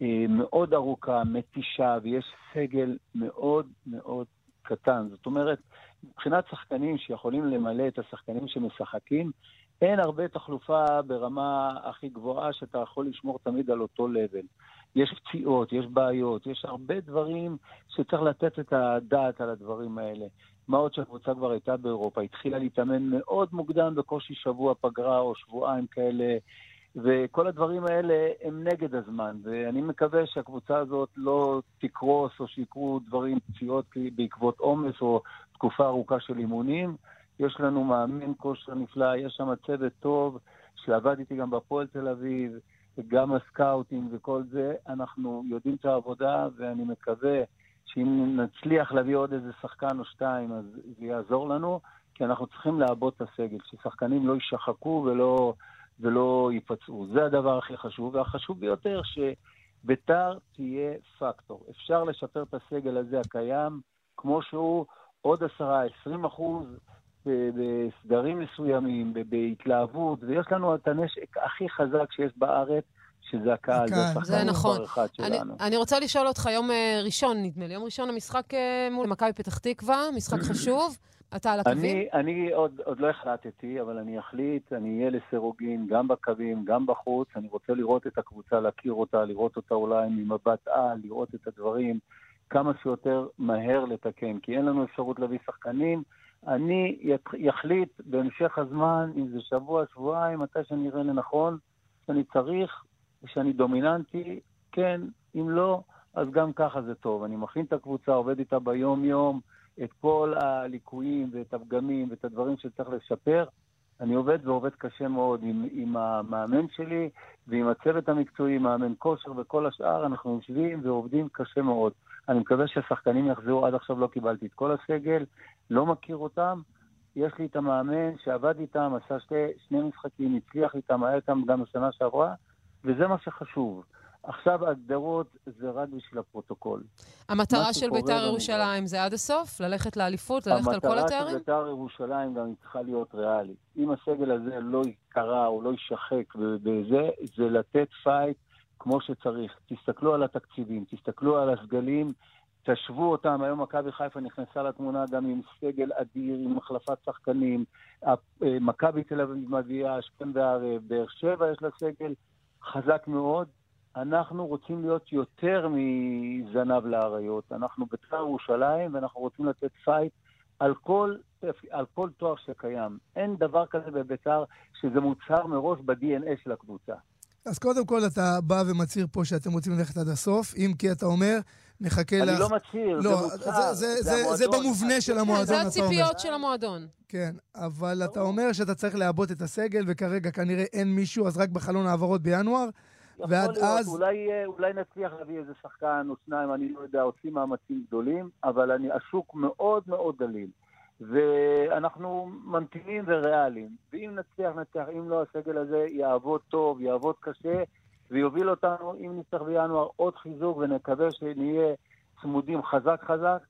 אה, מאוד ארוכה, מתישה, ויש סגל מאוד מאוד קטן. זאת אומרת, מבחינת שחקנים שיכולים למלא את השחקנים שמשחקים, אין הרבה תחלופה ברמה הכי גבוהה שאתה יכול לשמור תמיד על אותו לבל. יש פציעות, יש בעיות, יש הרבה דברים שצריך לתת את הדעת על הדברים האלה. מה עוד שהקבוצה כבר הייתה באירופה, התחילה להתאמן מאוד מוקדם, בקושי שבוע פגרה או שבועיים כאלה, וכל הדברים האלה הם נגד הזמן, ואני מקווה שהקבוצה הזאת לא תקרוס או שיקרו דברים, פציעות בעקבות עומס או תקופה ארוכה של אימונים. יש לנו מאמן כושר נפלא, יש שם צוות טוב, שעבד איתי גם בהפועל תל אביב, גם הסקאוטינג וכל זה, אנחנו יודעים את העבודה, ואני מקווה שאם נצליח להביא עוד איזה שחקן או שתיים, אז זה יעזור לנו, כי אנחנו צריכים לעבוד את הסגל, ששחקנים לא יישחקו ולא, ולא ייפצעו. זה הדבר הכי חשוב, והחשוב ביותר, שביתר תהיה פקטור. אפשר לשפר את הסגל הזה הקיים, כמו שהוא, עוד עשרה, עשרים אחוז, בסדרים מסוימים, בהתלהבות, ויש לנו את הנשק הכי חזק שיש בארץ, שזה הקהל, זה השחקן נכון. אחד אני, שלנו. אני רוצה לשאול אותך, יום אה, ראשון, נדמה לי, יום ראשון המשחק אה, מול מכבי פתח תקווה, משחק חשוב. אתה על הקווים? אני, אני עוד, עוד לא החלטתי, אבל אני אחליט, אני אהיה לסירוגין גם בקווים, גם בחוץ. אני רוצה לראות את הקבוצה, להכיר אותה, לראות אותה אולי ממבט על, לראות את הדברים כמה שיותר מהר לתקן, כי אין לנו אפשרות להביא שחקנים. אני יחליט בהמשך הזמן, אם זה שבוע, שבועיים, מתי שאני אראה לנכון, שאני צריך ושאני דומיננטי, כן, אם לא, אז גם ככה זה טוב. אני מכין את הקבוצה, עובד איתה ביום-יום, את כל הליקויים ואת הפגמים ואת הדברים שצריך לשפר. אני עובד ועובד קשה מאוד עם, עם המאמן שלי ועם הצוות המקצועי, מאמן כושר וכל השאר, אנחנו יושבים ועובדים קשה מאוד. אני מקווה שהשחקנים יחזרו, עד עכשיו לא קיבלתי את כל הסגל, לא מכיר אותם. יש לי את המאמן שעבד איתם, עשה שתי, שני משחקים, הצליח איתם, היה איתם גם בשנה שעברה, וזה מה שחשוב. עכשיו ההגדרות זה רק בשביל הפרוטוקול. המטרה של בית"ר ירושלים זה עד הסוף? ללכת לאליפות? ללכת על כל התארים? המטרה של בית"ר ירושלים גם צריכה להיות ריאלית. אם הסגל הזה לא ייקרע או לא יישחק בזה, זה לתת פייט כמו שצריך. תסתכלו על התקציבים, תסתכלו על הסגלים, תשוו אותם. היום מכבי חיפה נכנסה לתמונה גם עם סגל אדיר, עם החלפת שחקנים. מכבי תל אביב מביאה השכם והערב, באר שבע יש לה סגל חזק מאוד. אנחנו רוצים להיות יותר מזנב לאריות. אנחנו בית"ר ירושלים ואנחנו רוצים לתת פייט על כל, על כל תואר שקיים. אין דבר כזה בבית"ר שזה מוצהר מראש ב-DNA של הקבוצה. אז קודם כל אתה בא ומצהיר פה שאתם רוצים ללכת עד הסוף, אם כי אתה אומר, נחכה לך... אני לא מצהיר, לא, זה מוצהר, זה, זה, זה זה, זה המועדון. במובנה של המועדון, זה אתה אומר. הציפיות של המועדון. כן, אבל אתה אומר שאתה צריך לעבות את הסגל, וכרגע כנראה אין מישהו, אז רק בחלון העברות בינואר, יכול ועד להיות, אז... אולי, אה, אולי נצליח להביא איזה שחקן או שניים, אני לא יודע, עושים מאמצים גדולים, אבל אני, השוק מאוד מאוד דליל. ואנחנו ממתינים וריאליים. ואם נצליח, נצליח. אם לא, הסגל הזה יעבוד טוב, יעבוד קשה, ויוביל אותנו, אם נצטרך בינואר, עוד חיזוק, ונקווה שנהיה צמודים חזק חזק,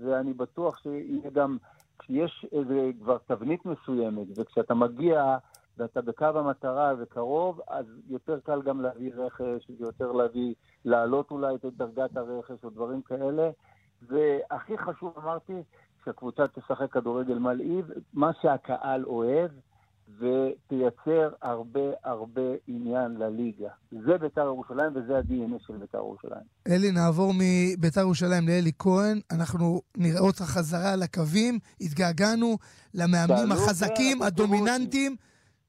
ואני בטוח שיהיה גם, כשיש איזה כבר תבנית מסוימת, וכשאתה מגיע ואתה בקו המטרה וקרוב, אז יותר קל גם להביא רכש, יותר להביא, להעלות אולי את דרגת הרכש או דברים כאלה. והכי חשוב, אמרתי, שהקבוצה תשחק כדורגל מלהיב, מה שהקהל אוהב, ותייצר הרבה הרבה עניין לליגה. זה בית"ר ירושלים וזה ה-DNA של בית"ר ירושלים. אלי, נעבור מביתר ירושלים לאלי כהן. אנחנו נראה אותך חזרה על הקווים. התגעגענו למאמנים החזקים, הדומיננטים.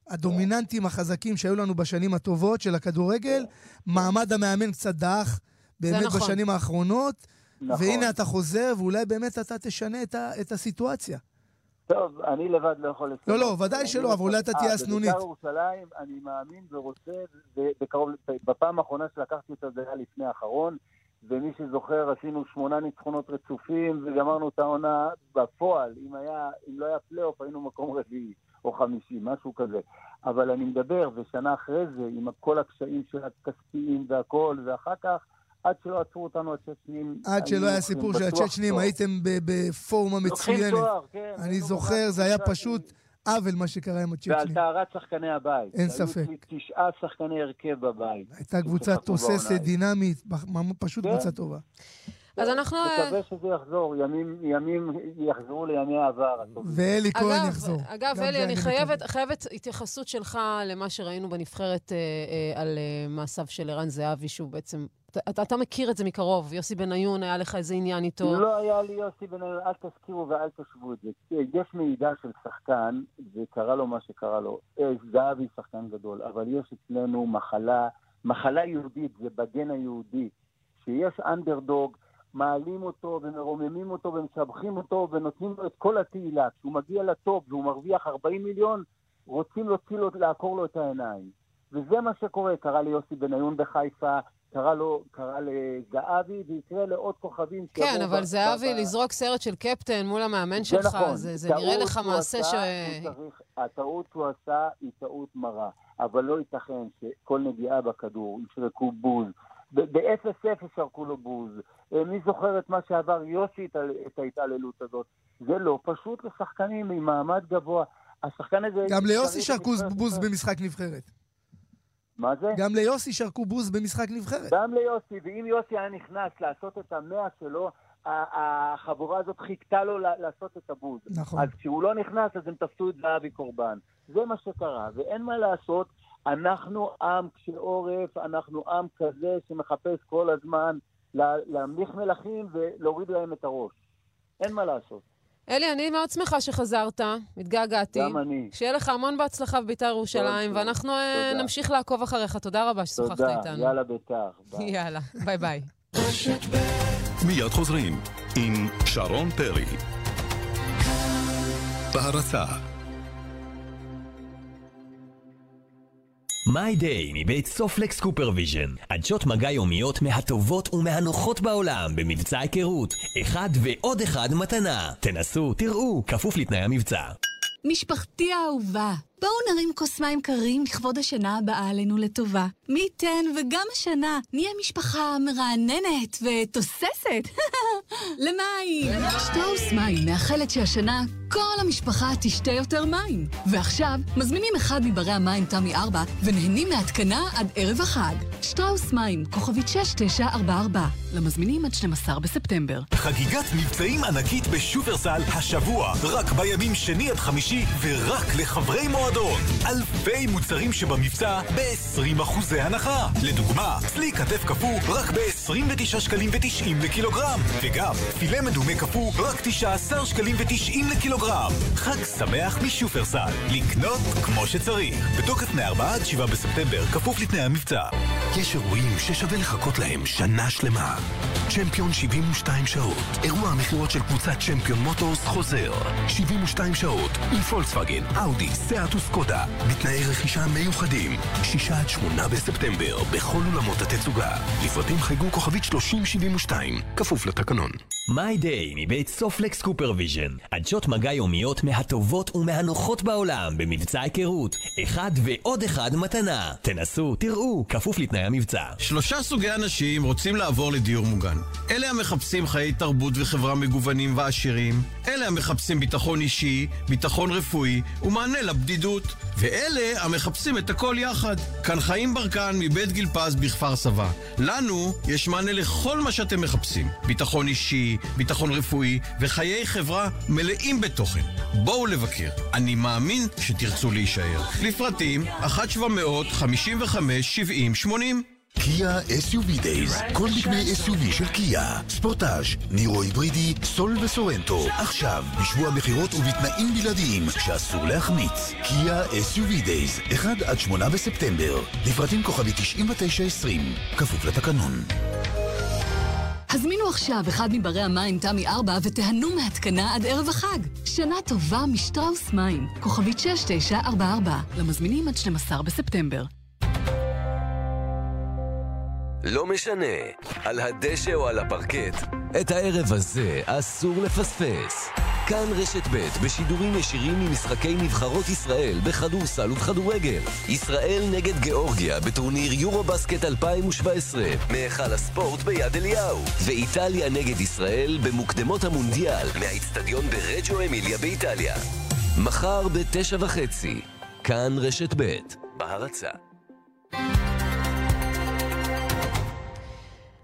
הדומיננטים החזקים שהיו לנו בשנים הטובות של הכדורגל. מעמד המאמן קצת דח, באמת נכון. בשנים האחרונות. נכון. והנה אתה חוזר, ואולי באמת אתה תשנה את, ה, את הסיטואציה. טוב, אני לבד לא יכול לסיים. לא, לא, ודאי שלא, אבל אולי אתה תהיה הסנונית. בבית"ר ירושלים, אני מאמין ורוצה, ובקרוב, בפעם האחרונה שלקחתי אותה זה היה לפני האחרון, ומי שזוכר, עשינו שמונה ניצחונות רצופים, וגמרנו את העונה בפועל. אם, היה, אם לא היה פלייאוף, היינו מקום רביעי או חמישי, משהו כזה. אבל אני מדבר, ושנה אחרי זה, עם כל הקשיים של הכספיים והכל, ואחר כך, עד שלא עצרו אותנו הצ'צ'נים... עד שלא היה סיפור של הצ'צ'נים, הייתם בפורמה מצוינת. כן. אני זוכר, זה היה פשוט עוול מה שקרה עם ועל הצ'צ'נים. טהרת שחקני הבית. אין היו ספק. לי תשעה שחקני הרכב בבית. הייתה קבוצה תוססת. דינמית, פשוט כן. קבוצה טובה. אז אנחנו... אה, מקווה שזה יחזור, ימים, ימים יחזרו לימי העבר. ואלי כהן יחזור. אגב, אלי, אני חייבת, חייבת התייחסות שלך למה שראינו בנבחרת אה, אה, על אה, מעשיו של ערן זהבי, שהוא בעצם... אתה, אתה מכיר את זה מקרוב, יוסי בניון, היה לך איזה עניין איתו. לא היה לי יוסי בניון, אל תזכירו ואל תשוו את זה. יש מעידה של שחקן, וקרה לו מה שקרה לו. אה, זהבי שחקן גדול, אבל יש אצלנו מחלה, מחלה יהודית, זה בגן היהודי, שיש אנדרדוג, מעלים אותו ומרוממים אותו ומשבחים אותו ונותנים לו את כל התהילה. כשהוא מגיע לטופ והוא מרוויח 40 מיליון, רוצים להוציא לו, לעקור לו את העיניים. וזה מה שקורה, קרה ליוסי בניון בחיפה, קרה לו, קרה לזהבי, ויקרה לעוד כוכבים. כן, אבל זהבי, ב- לזרוק סרט של קפטן מול המאמן זה שלך, נכון. זה, זה נראה לך מעשה ש... צריך- הטעות שהוא עשה היא טעות מרה, אבל לא ייתכן שכל נגיעה בכדור ישרקו בוז. ב-0-0 שרקו לו בוז. אה, מי זוכר את מה שעבר יוסי, את ההתעללות הזאת? זה לא פשוט לשחקנים עם מעמד גבוה. השחקן הזה... גם ליוסי שרקו בוז. במשחק נבחרת. מה זה? גם ליוסי שרקו בוז במשחק נבחרת. גם ליוסי, ואם יוסי היה נכנס לעשות את המאה שלו, החבורה הזאת חיכתה לו לעשות את הבוז. נכון. אז כשהוא לא נכנס, אז הם תפסו את זהבי קורבן. זה מה שקרה, ואין מה לעשות. אנחנו עם קשה עורף, אנחנו עם כזה שמחפש כל הזמן לה- להמליך מלכים ולהוריד להם את הראש. אין מה לעשות. אלי, אני מאוד שמחה שחזרת, התגעגעתי. גם אני. שיהיה לך המון בהצלחה בבית"ר ירושלים, ואנחנו אה, תודה. נמשיך לעקוב אחריך. תודה רבה ששוחחת תודה, איתנו. יאללה בית"ר. ביי. יאללה, ביי ביי. מיד חוזרים עם שרון פרי. בהרצה MyDay מבית Soflex CooperVision. עדשות מגע יומיות מהטובות ומהנוחות בעולם במבצע היכרות. אחד ועוד אחד מתנה. תנסו, תראו, כפוף לתנאי המבצע. משפחתי האהובה, בואו נרים כוס מים קרים לכבוד השנה הבאה עלינו לטובה. מי ייתן וגם השנה נהיה משפחה מרעננת ותוססת. למים! שטראוס מים מאחלת שהשנה כל המשפחה תשתה יותר מים. ועכשיו מזמינים אחד מברי המים תמי 4 ונהנים מהתקנה עד ערב החג. שטראוס מים, כוכבית 6944. למזמינים עד 12 בספטמבר. חגיגת מבצעים ענקית בשופרסל השבוע, רק בימים שני עד חמישי ורק לחברי מועדון. אלפי מוצרים שבמבצע ב-20 אחוזי הנחה. לדוגמה, צלי כתף קפוא רק ב-29 שקלים ו-90 לקילוגרם, וגם פילה מדומה קפוא רק 19 שקלים ו-90 לקילוגרם. חג שמח משופרסל, לקנות כמו שצריך. בתוקף מ-4 עד 7 בספטמבר, כפוף לתנאי המבצע. יש אירועים ששווה לחכות להם שנה שלמה. צ'מפיון 72 שעות. אירוע המכירות של קבוצת צ'מפיון מוטורס חוזר. 72 שעות עם פולקסווגן, אאודי, סאט וסקודה. בתנאי רכישה מיוחדים. 6 עד 8 בספטמבר, בכל אולמות התצוגה. לפרטים חייגו כוכבית 3072, כפוף לתקנון. MyDay מבית Soflex CooperVision. עדשות מגע יומיות מהטובות ומהנוחות בעולם במבצע היכרות. אחד ועוד אחד מתנה. תנסו, תראו, כפוף לתנאי המבצע. שלושה סוגי אנשים רוצים לעבור לדיור מוגן. אלה המחפשים חיי תרבות וחברה מגוונים ועשירים, אלה המחפשים ביטחון אישי, ביטחון רפואי ומענה לבדידות, ואלה המחפשים את הכל יחד. כאן חיים ברקן מבית גיל פז בכפר סבא. לנו יש מענה לכל מה שאתם מחפשים. ביטחון אישי, ביטחון רפואי וחיי חברה מלאים בתוכן. בואו לבקר. אני מאמין שתרצו להישאר. לפרטים 1-755-70-80 קיה SUV Days, כל דגמי SUV של קיה, ספורטאז', נירו היברידי, סול וסורנטו, עכשיו, בשבוע מכירות ובתנאים בלעדיים שאסור להחמיץ. קיה SUV Days, 1 עד 8 בספטמבר, לפרטים כוכבי 9920, כפוף לתקנון. הזמינו עכשיו אחד מברי המים תמי 4 ותיהנו מהתקנה עד ערב החג. שנה טובה משטראוס מים, כוכבית 6944. למזמינים עד 12 בספטמבר. לא משנה, על הדשא או על הפרקט, את הערב הזה אסור לפספס. כאן רשת ב' בשידורים ישירים ממשחקי נבחרות ישראל בכדורסל ובכדורגל. ישראל נגד גיאורגיה בטורניר יורו בסקט 2017 מהיכל הספורט ביד אליהו. ואיטליה נגד ישראל במוקדמות המונדיאל מהאיצטדיון ברג'ו אמיליה באיטליה. מחר בתשע וחצי, כאן רשת ב' בהרצה.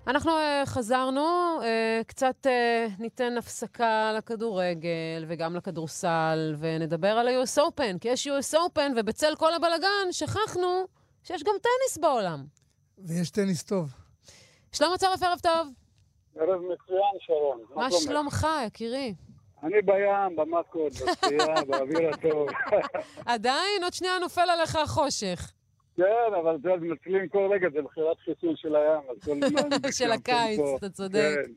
אנחנו uh, חזרנו, uh, קצת uh, ניתן הפסקה לכדורגל וגם לכדורסל, ונדבר על ה-US Open, כי יש US Open, ובצל כל הבלגן שכחנו שיש גם טניס בעולם. ויש טניס טוב. שלמה צרף, ערב טוב. ערב מצוין, שרון. מה שלומך, יקירי? אני בים, במאקות, בצפייה, באוויר הטוב. עדיין? עוד שנייה נופל עליך החושך. כן, אבל זה מנצלים כל רגע, זה מכירת חיסול של הים, אז כל הזמן... של הקיץ, אתה צודק. כן.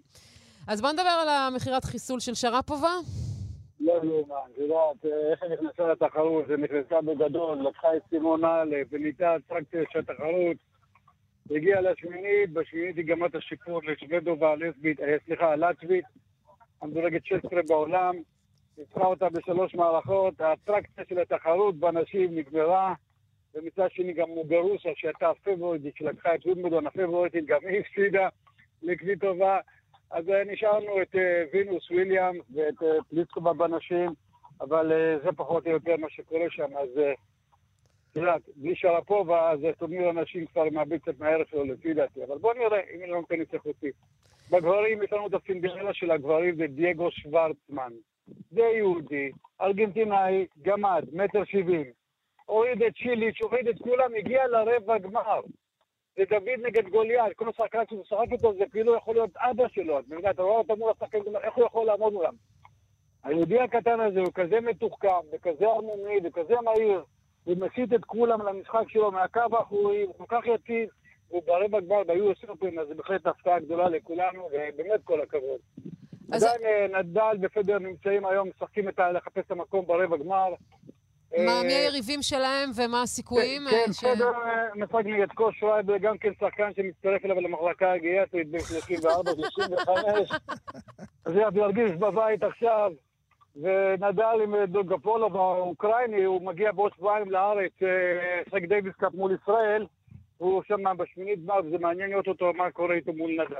אז בוא נדבר על המכירת חיסול של שרפובה. לא יאומן, את יודעת, אה, איך היא נכנסה לתחרות, היא נכנסה בגדול, לקחה את סימון א' ונהייתה אטרקציה של התחרות, הגיעה לשמינית, בשמינית היא גמרה את השיפור לשוודובה הלסבית, אה, סליחה, הלטבית, המדורגת 16 בעולם, ניצחה אותה בשלוש מערכות, האטרקציה של התחרות בנשים נגמרה, ומצד שני גם מוגרוסה, שהייתה הפייבוריטית, שלקחה את ווימבלדון, הפייבוריטית, גם היא הפסידה טובה. אז אה, נשארנו את אה, וינוס וויליאמס ואת אה, פליסקובה בנשים, אבל זה פחות או יותר מה שקורה שם, אז בלי שרפובה, אז טורניר הנשים כבר מאבד קצת מהערך שלו לפי דעתי, אבל בוא נראה אם היא לא נותנת איכותי. בגברים יש לנו את הסינדרלה של הגברים, זה דייגו שוורצמן. זה יהודי, ארגנטינאי, גמד, מטר שבעים. הוריד את שיליץ', הוריד את כולם, הגיע לרבע גמר. זה דוד נגד גוליית, כל שחקן שהוא משחק איתו זה כאילו יכול להיות אבא שלו, את מבינה, אתה רואה אותו מול אומר, איך הוא יכול לעמוד מולם? היהודי הקטן הזה הוא כזה מתוחכם, וכזה ערמומי, וכזה מהיר, הוא מסית את כולם למשחק שלו מהקו האחורי, הוא כל כך יציב, הוא ברבע גמר ב-US Open, אז זה בהחלט הפתעה גדולה לכולנו, ובאמת כל הכבוד. עדיין אה, נדל ופדר נמצאים היום, משחקים את ה... לחפש את המקום ברבע גמר. מה, אה, מי היריבים שלהם ומה הסיכויים? כן, אה, ש- פדר אה, משחק נגד קוש שרייבר, גם כן שחקן שמצטרף אליו למחלקה הגריאטרית בין 34 ל-65. אז הוא ירגיש בבית עכשיו. ונדל עם דוגפולוב האוקראיני, הוא מגיע בעוד שבועיים לארץ, אה, שחק דייוויס קאפ מול ישראל. הוא שם בשמינית גמר, וזה מעניין לראות אותו מה קורה איתו מול נדל.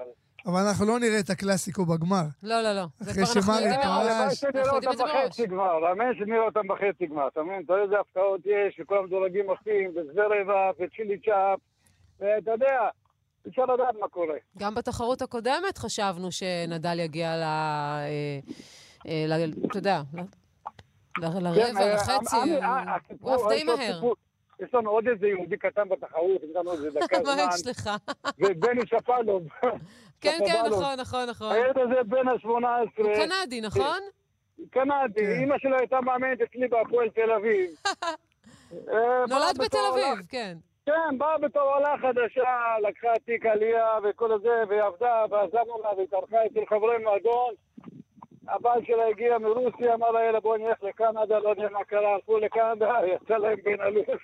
אבל אנחנו לא נראה את הקלאסיקו בגמר. לא, לא, לא. זה כבר אנחנו שמרי יודעים פרש. מראש. אנחנו יודעים אותם את זה. בחצי גמר, אמן שנראה אותם בחצי גמר, אתה מבין? אתה יודע איזה הפתעות יש, וכל המדורגים עושים, וזוורבה, וצ'יליצ'אפ, ואתה יודע, אפשר לדעת מה קורה. גם בתחרות הקודמת חשבנו שנדל יגיע ל... אה, אה, אתה יודע, כן, לרבע, אה, לחצי, אה, הוא- עף די מהר. יש לנו עוד איזה יהודי קטן בתחרות, יש לנו איזה דקה מה יש זמן, לך? ובני שפלוב. כן, כן. נכון, נכון, נכון. הילד הזה בן ה-18. הוא קנדי, נכון? קנדי, אימא שלו הייתה מאמנת אצלי בהפועל תל אביב. אה, נולד בתל אביב, כן. כן, באה בתור עולה חדשה, לקחה תיק עלייה וכל הזה, ועבדה, ועזבנו לה, והתארחה אצל חברי מועדון. הבעל שלה הגיע מרוסיה, אמר לה, יאללה, בואי נלך לקנדה, לא יודע מה קרה, הלכו לקנדה, יצא להם בן אלוף.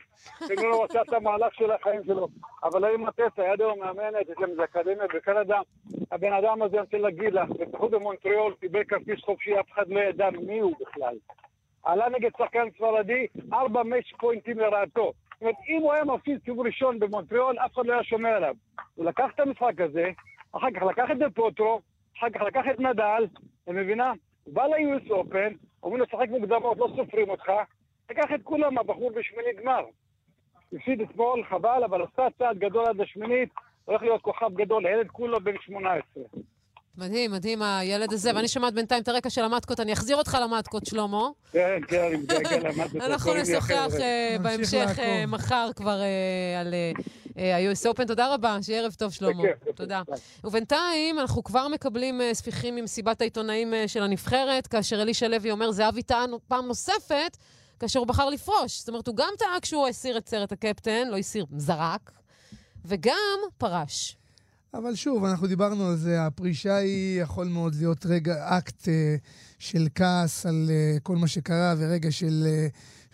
כנראה הוא עשה את המהלך של החיים שלו. אבל האמא טסה, יד היום מאמנת, יש להם איזה אקדמיה בקנדה. הבן אדם הזה, אני רוצה להגיד לך, בתחרות במונטריאול, קיבל כרטיס חופשי, אף אחד לא ידע מי הוא בכלל. עלה נגד שחקן ספרדי, ארבע מאץ' פוינטים לרעתו. זאת אומרת, אם הוא היה מפסיד סיבוב ראשון במונטריאול, אף אחד לא היה שומע עליו. הוא לקח את המשחק הזה, אחר כך לקח את זה פוטרו, אחר כך לקח את נדל, את מבינה? הוא בא ל-US Open, אומרים לו, שחק מוקדמות, לא סופרים אותך, לקח את כולם, הבחור בשמינית גמר. הפסיד אתמול, חבל, אבל עשה צעד גדול עד השמינית, הולך להיות כוכב גדול, הילד כולו בן 18. מדהים, מדהים הילד הזה, ואני שומעת בינתיים את הרקע של המטקות, אני אחזיר אותך למטקות, שלמה. כן, כן, אני מתגעגע למטות. אנחנו נשוחח. אה, בהמשך אה, מחר כבר אה, על ה-US Open. תודה רבה, שיהיה ערב טוב, שלמה. תודה. ובינתיים אנחנו כבר מקבלים אה, ספיחים ממסיבת העיתונאים אה, של הנבחרת, כאשר אלישע לוי אומר, זהבי טען פעם נוספת, כאשר הוא בחר לפרוש. זאת אומרת, הוא גם טעה כשהוא הסיר את סרט הקפטן, לא הסיר, זרק, וגם פרש. אבל שוב, אנחנו דיברנו על זה, הפרישה היא יכול מאוד להיות רגע, אקט אה, של כעס על אה, כל מה שקרה, ורגע של אה,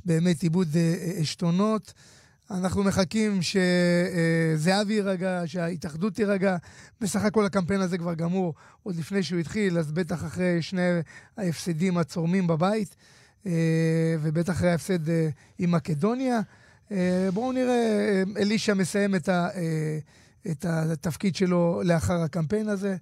באמת איבוד אה, אה, עשתונות. אנחנו מחכים שזהבי יירגע, שההתאחדות תירגע. בסך הכל הקמפיין הזה כבר גמור עוד לפני שהוא התחיל, אז בטח אחרי שני ההפסדים הצורמים בבית, אה, ובטח אחרי ההפסד אה, עם מקדוניה. אה, בואו נראה, אה, אלישע מסיים את את התפקיד שלו לאחר הקמפיין הזה,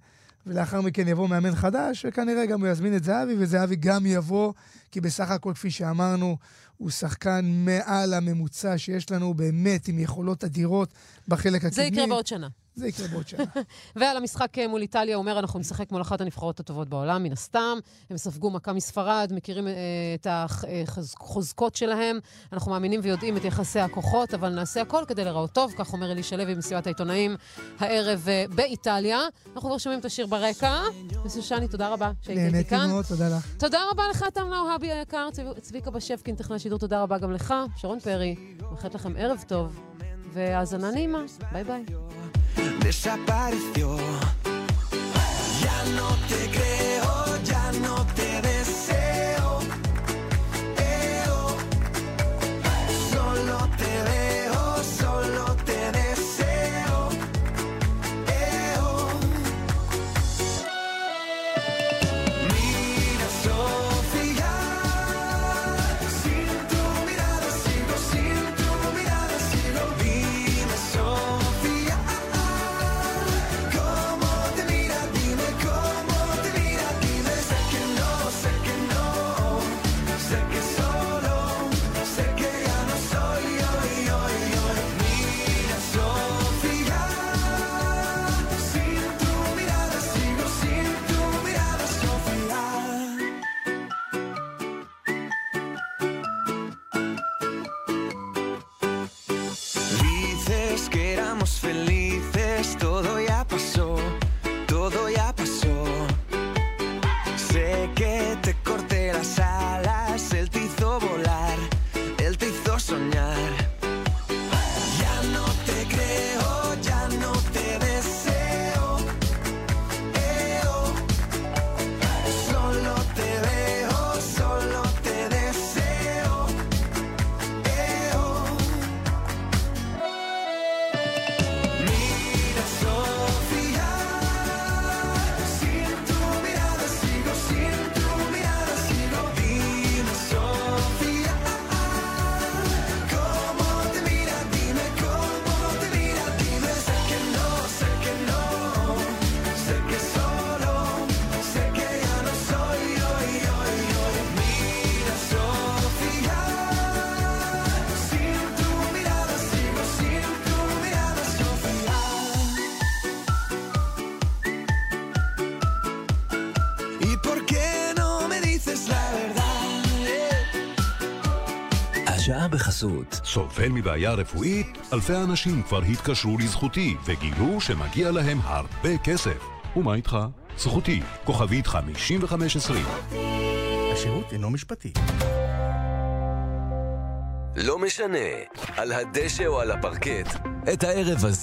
ולאחר מכן יבוא מאמן חדש, וכנראה גם הוא יזמין את זהבי, וזהבי גם יבוא, כי בסך הכל, כפי שאמרנו, הוא שחקן מעל הממוצע שיש לנו, באמת עם יכולות אדירות בחלק הקדמי. זה יקרה בעוד שנה. זה יקרה בעוד שנה. ועל המשחק אה, מול איטליה, הוא אומר, אנחנו נשחק מול אחת הנבחרות הטובות בעולם, מן הסתם. הם ספגו מכה מספרד, מכירים אה, את החוזקות שלהם. אנחנו מאמינים ויודעים את יחסי הכוחות, אבל נעשה הכל כדי להיראות טוב, כך אומר אלי שלו במסיבת העיתונאים הערב אה, באיטליה. אנחנו כבר שומעים את השיר ברקע. ושושני, תודה רבה שהיית איתי נהניתי כאן. מאוד, תודה לך. תודה רבה לך, תם נאוהבי היקר, צב- צביקה בשפקין, טכנאי השידור, תודה רבה גם לך. שרון פרי, מאחלת לכם ערב טוב, והאזנה נעימה. ביי ביי. Desapareció. Ya no te creo, ya no te מבעיה רפואית? אלפי אנשים כבר התקשרו לזכותי וגילו שמגיע להם הרבה כסף. ומה איתך? זכותי, כוכבית 5520. השירות אינו משפטי. לא משנה, על הדשא או על הפרקט, את הערב הזה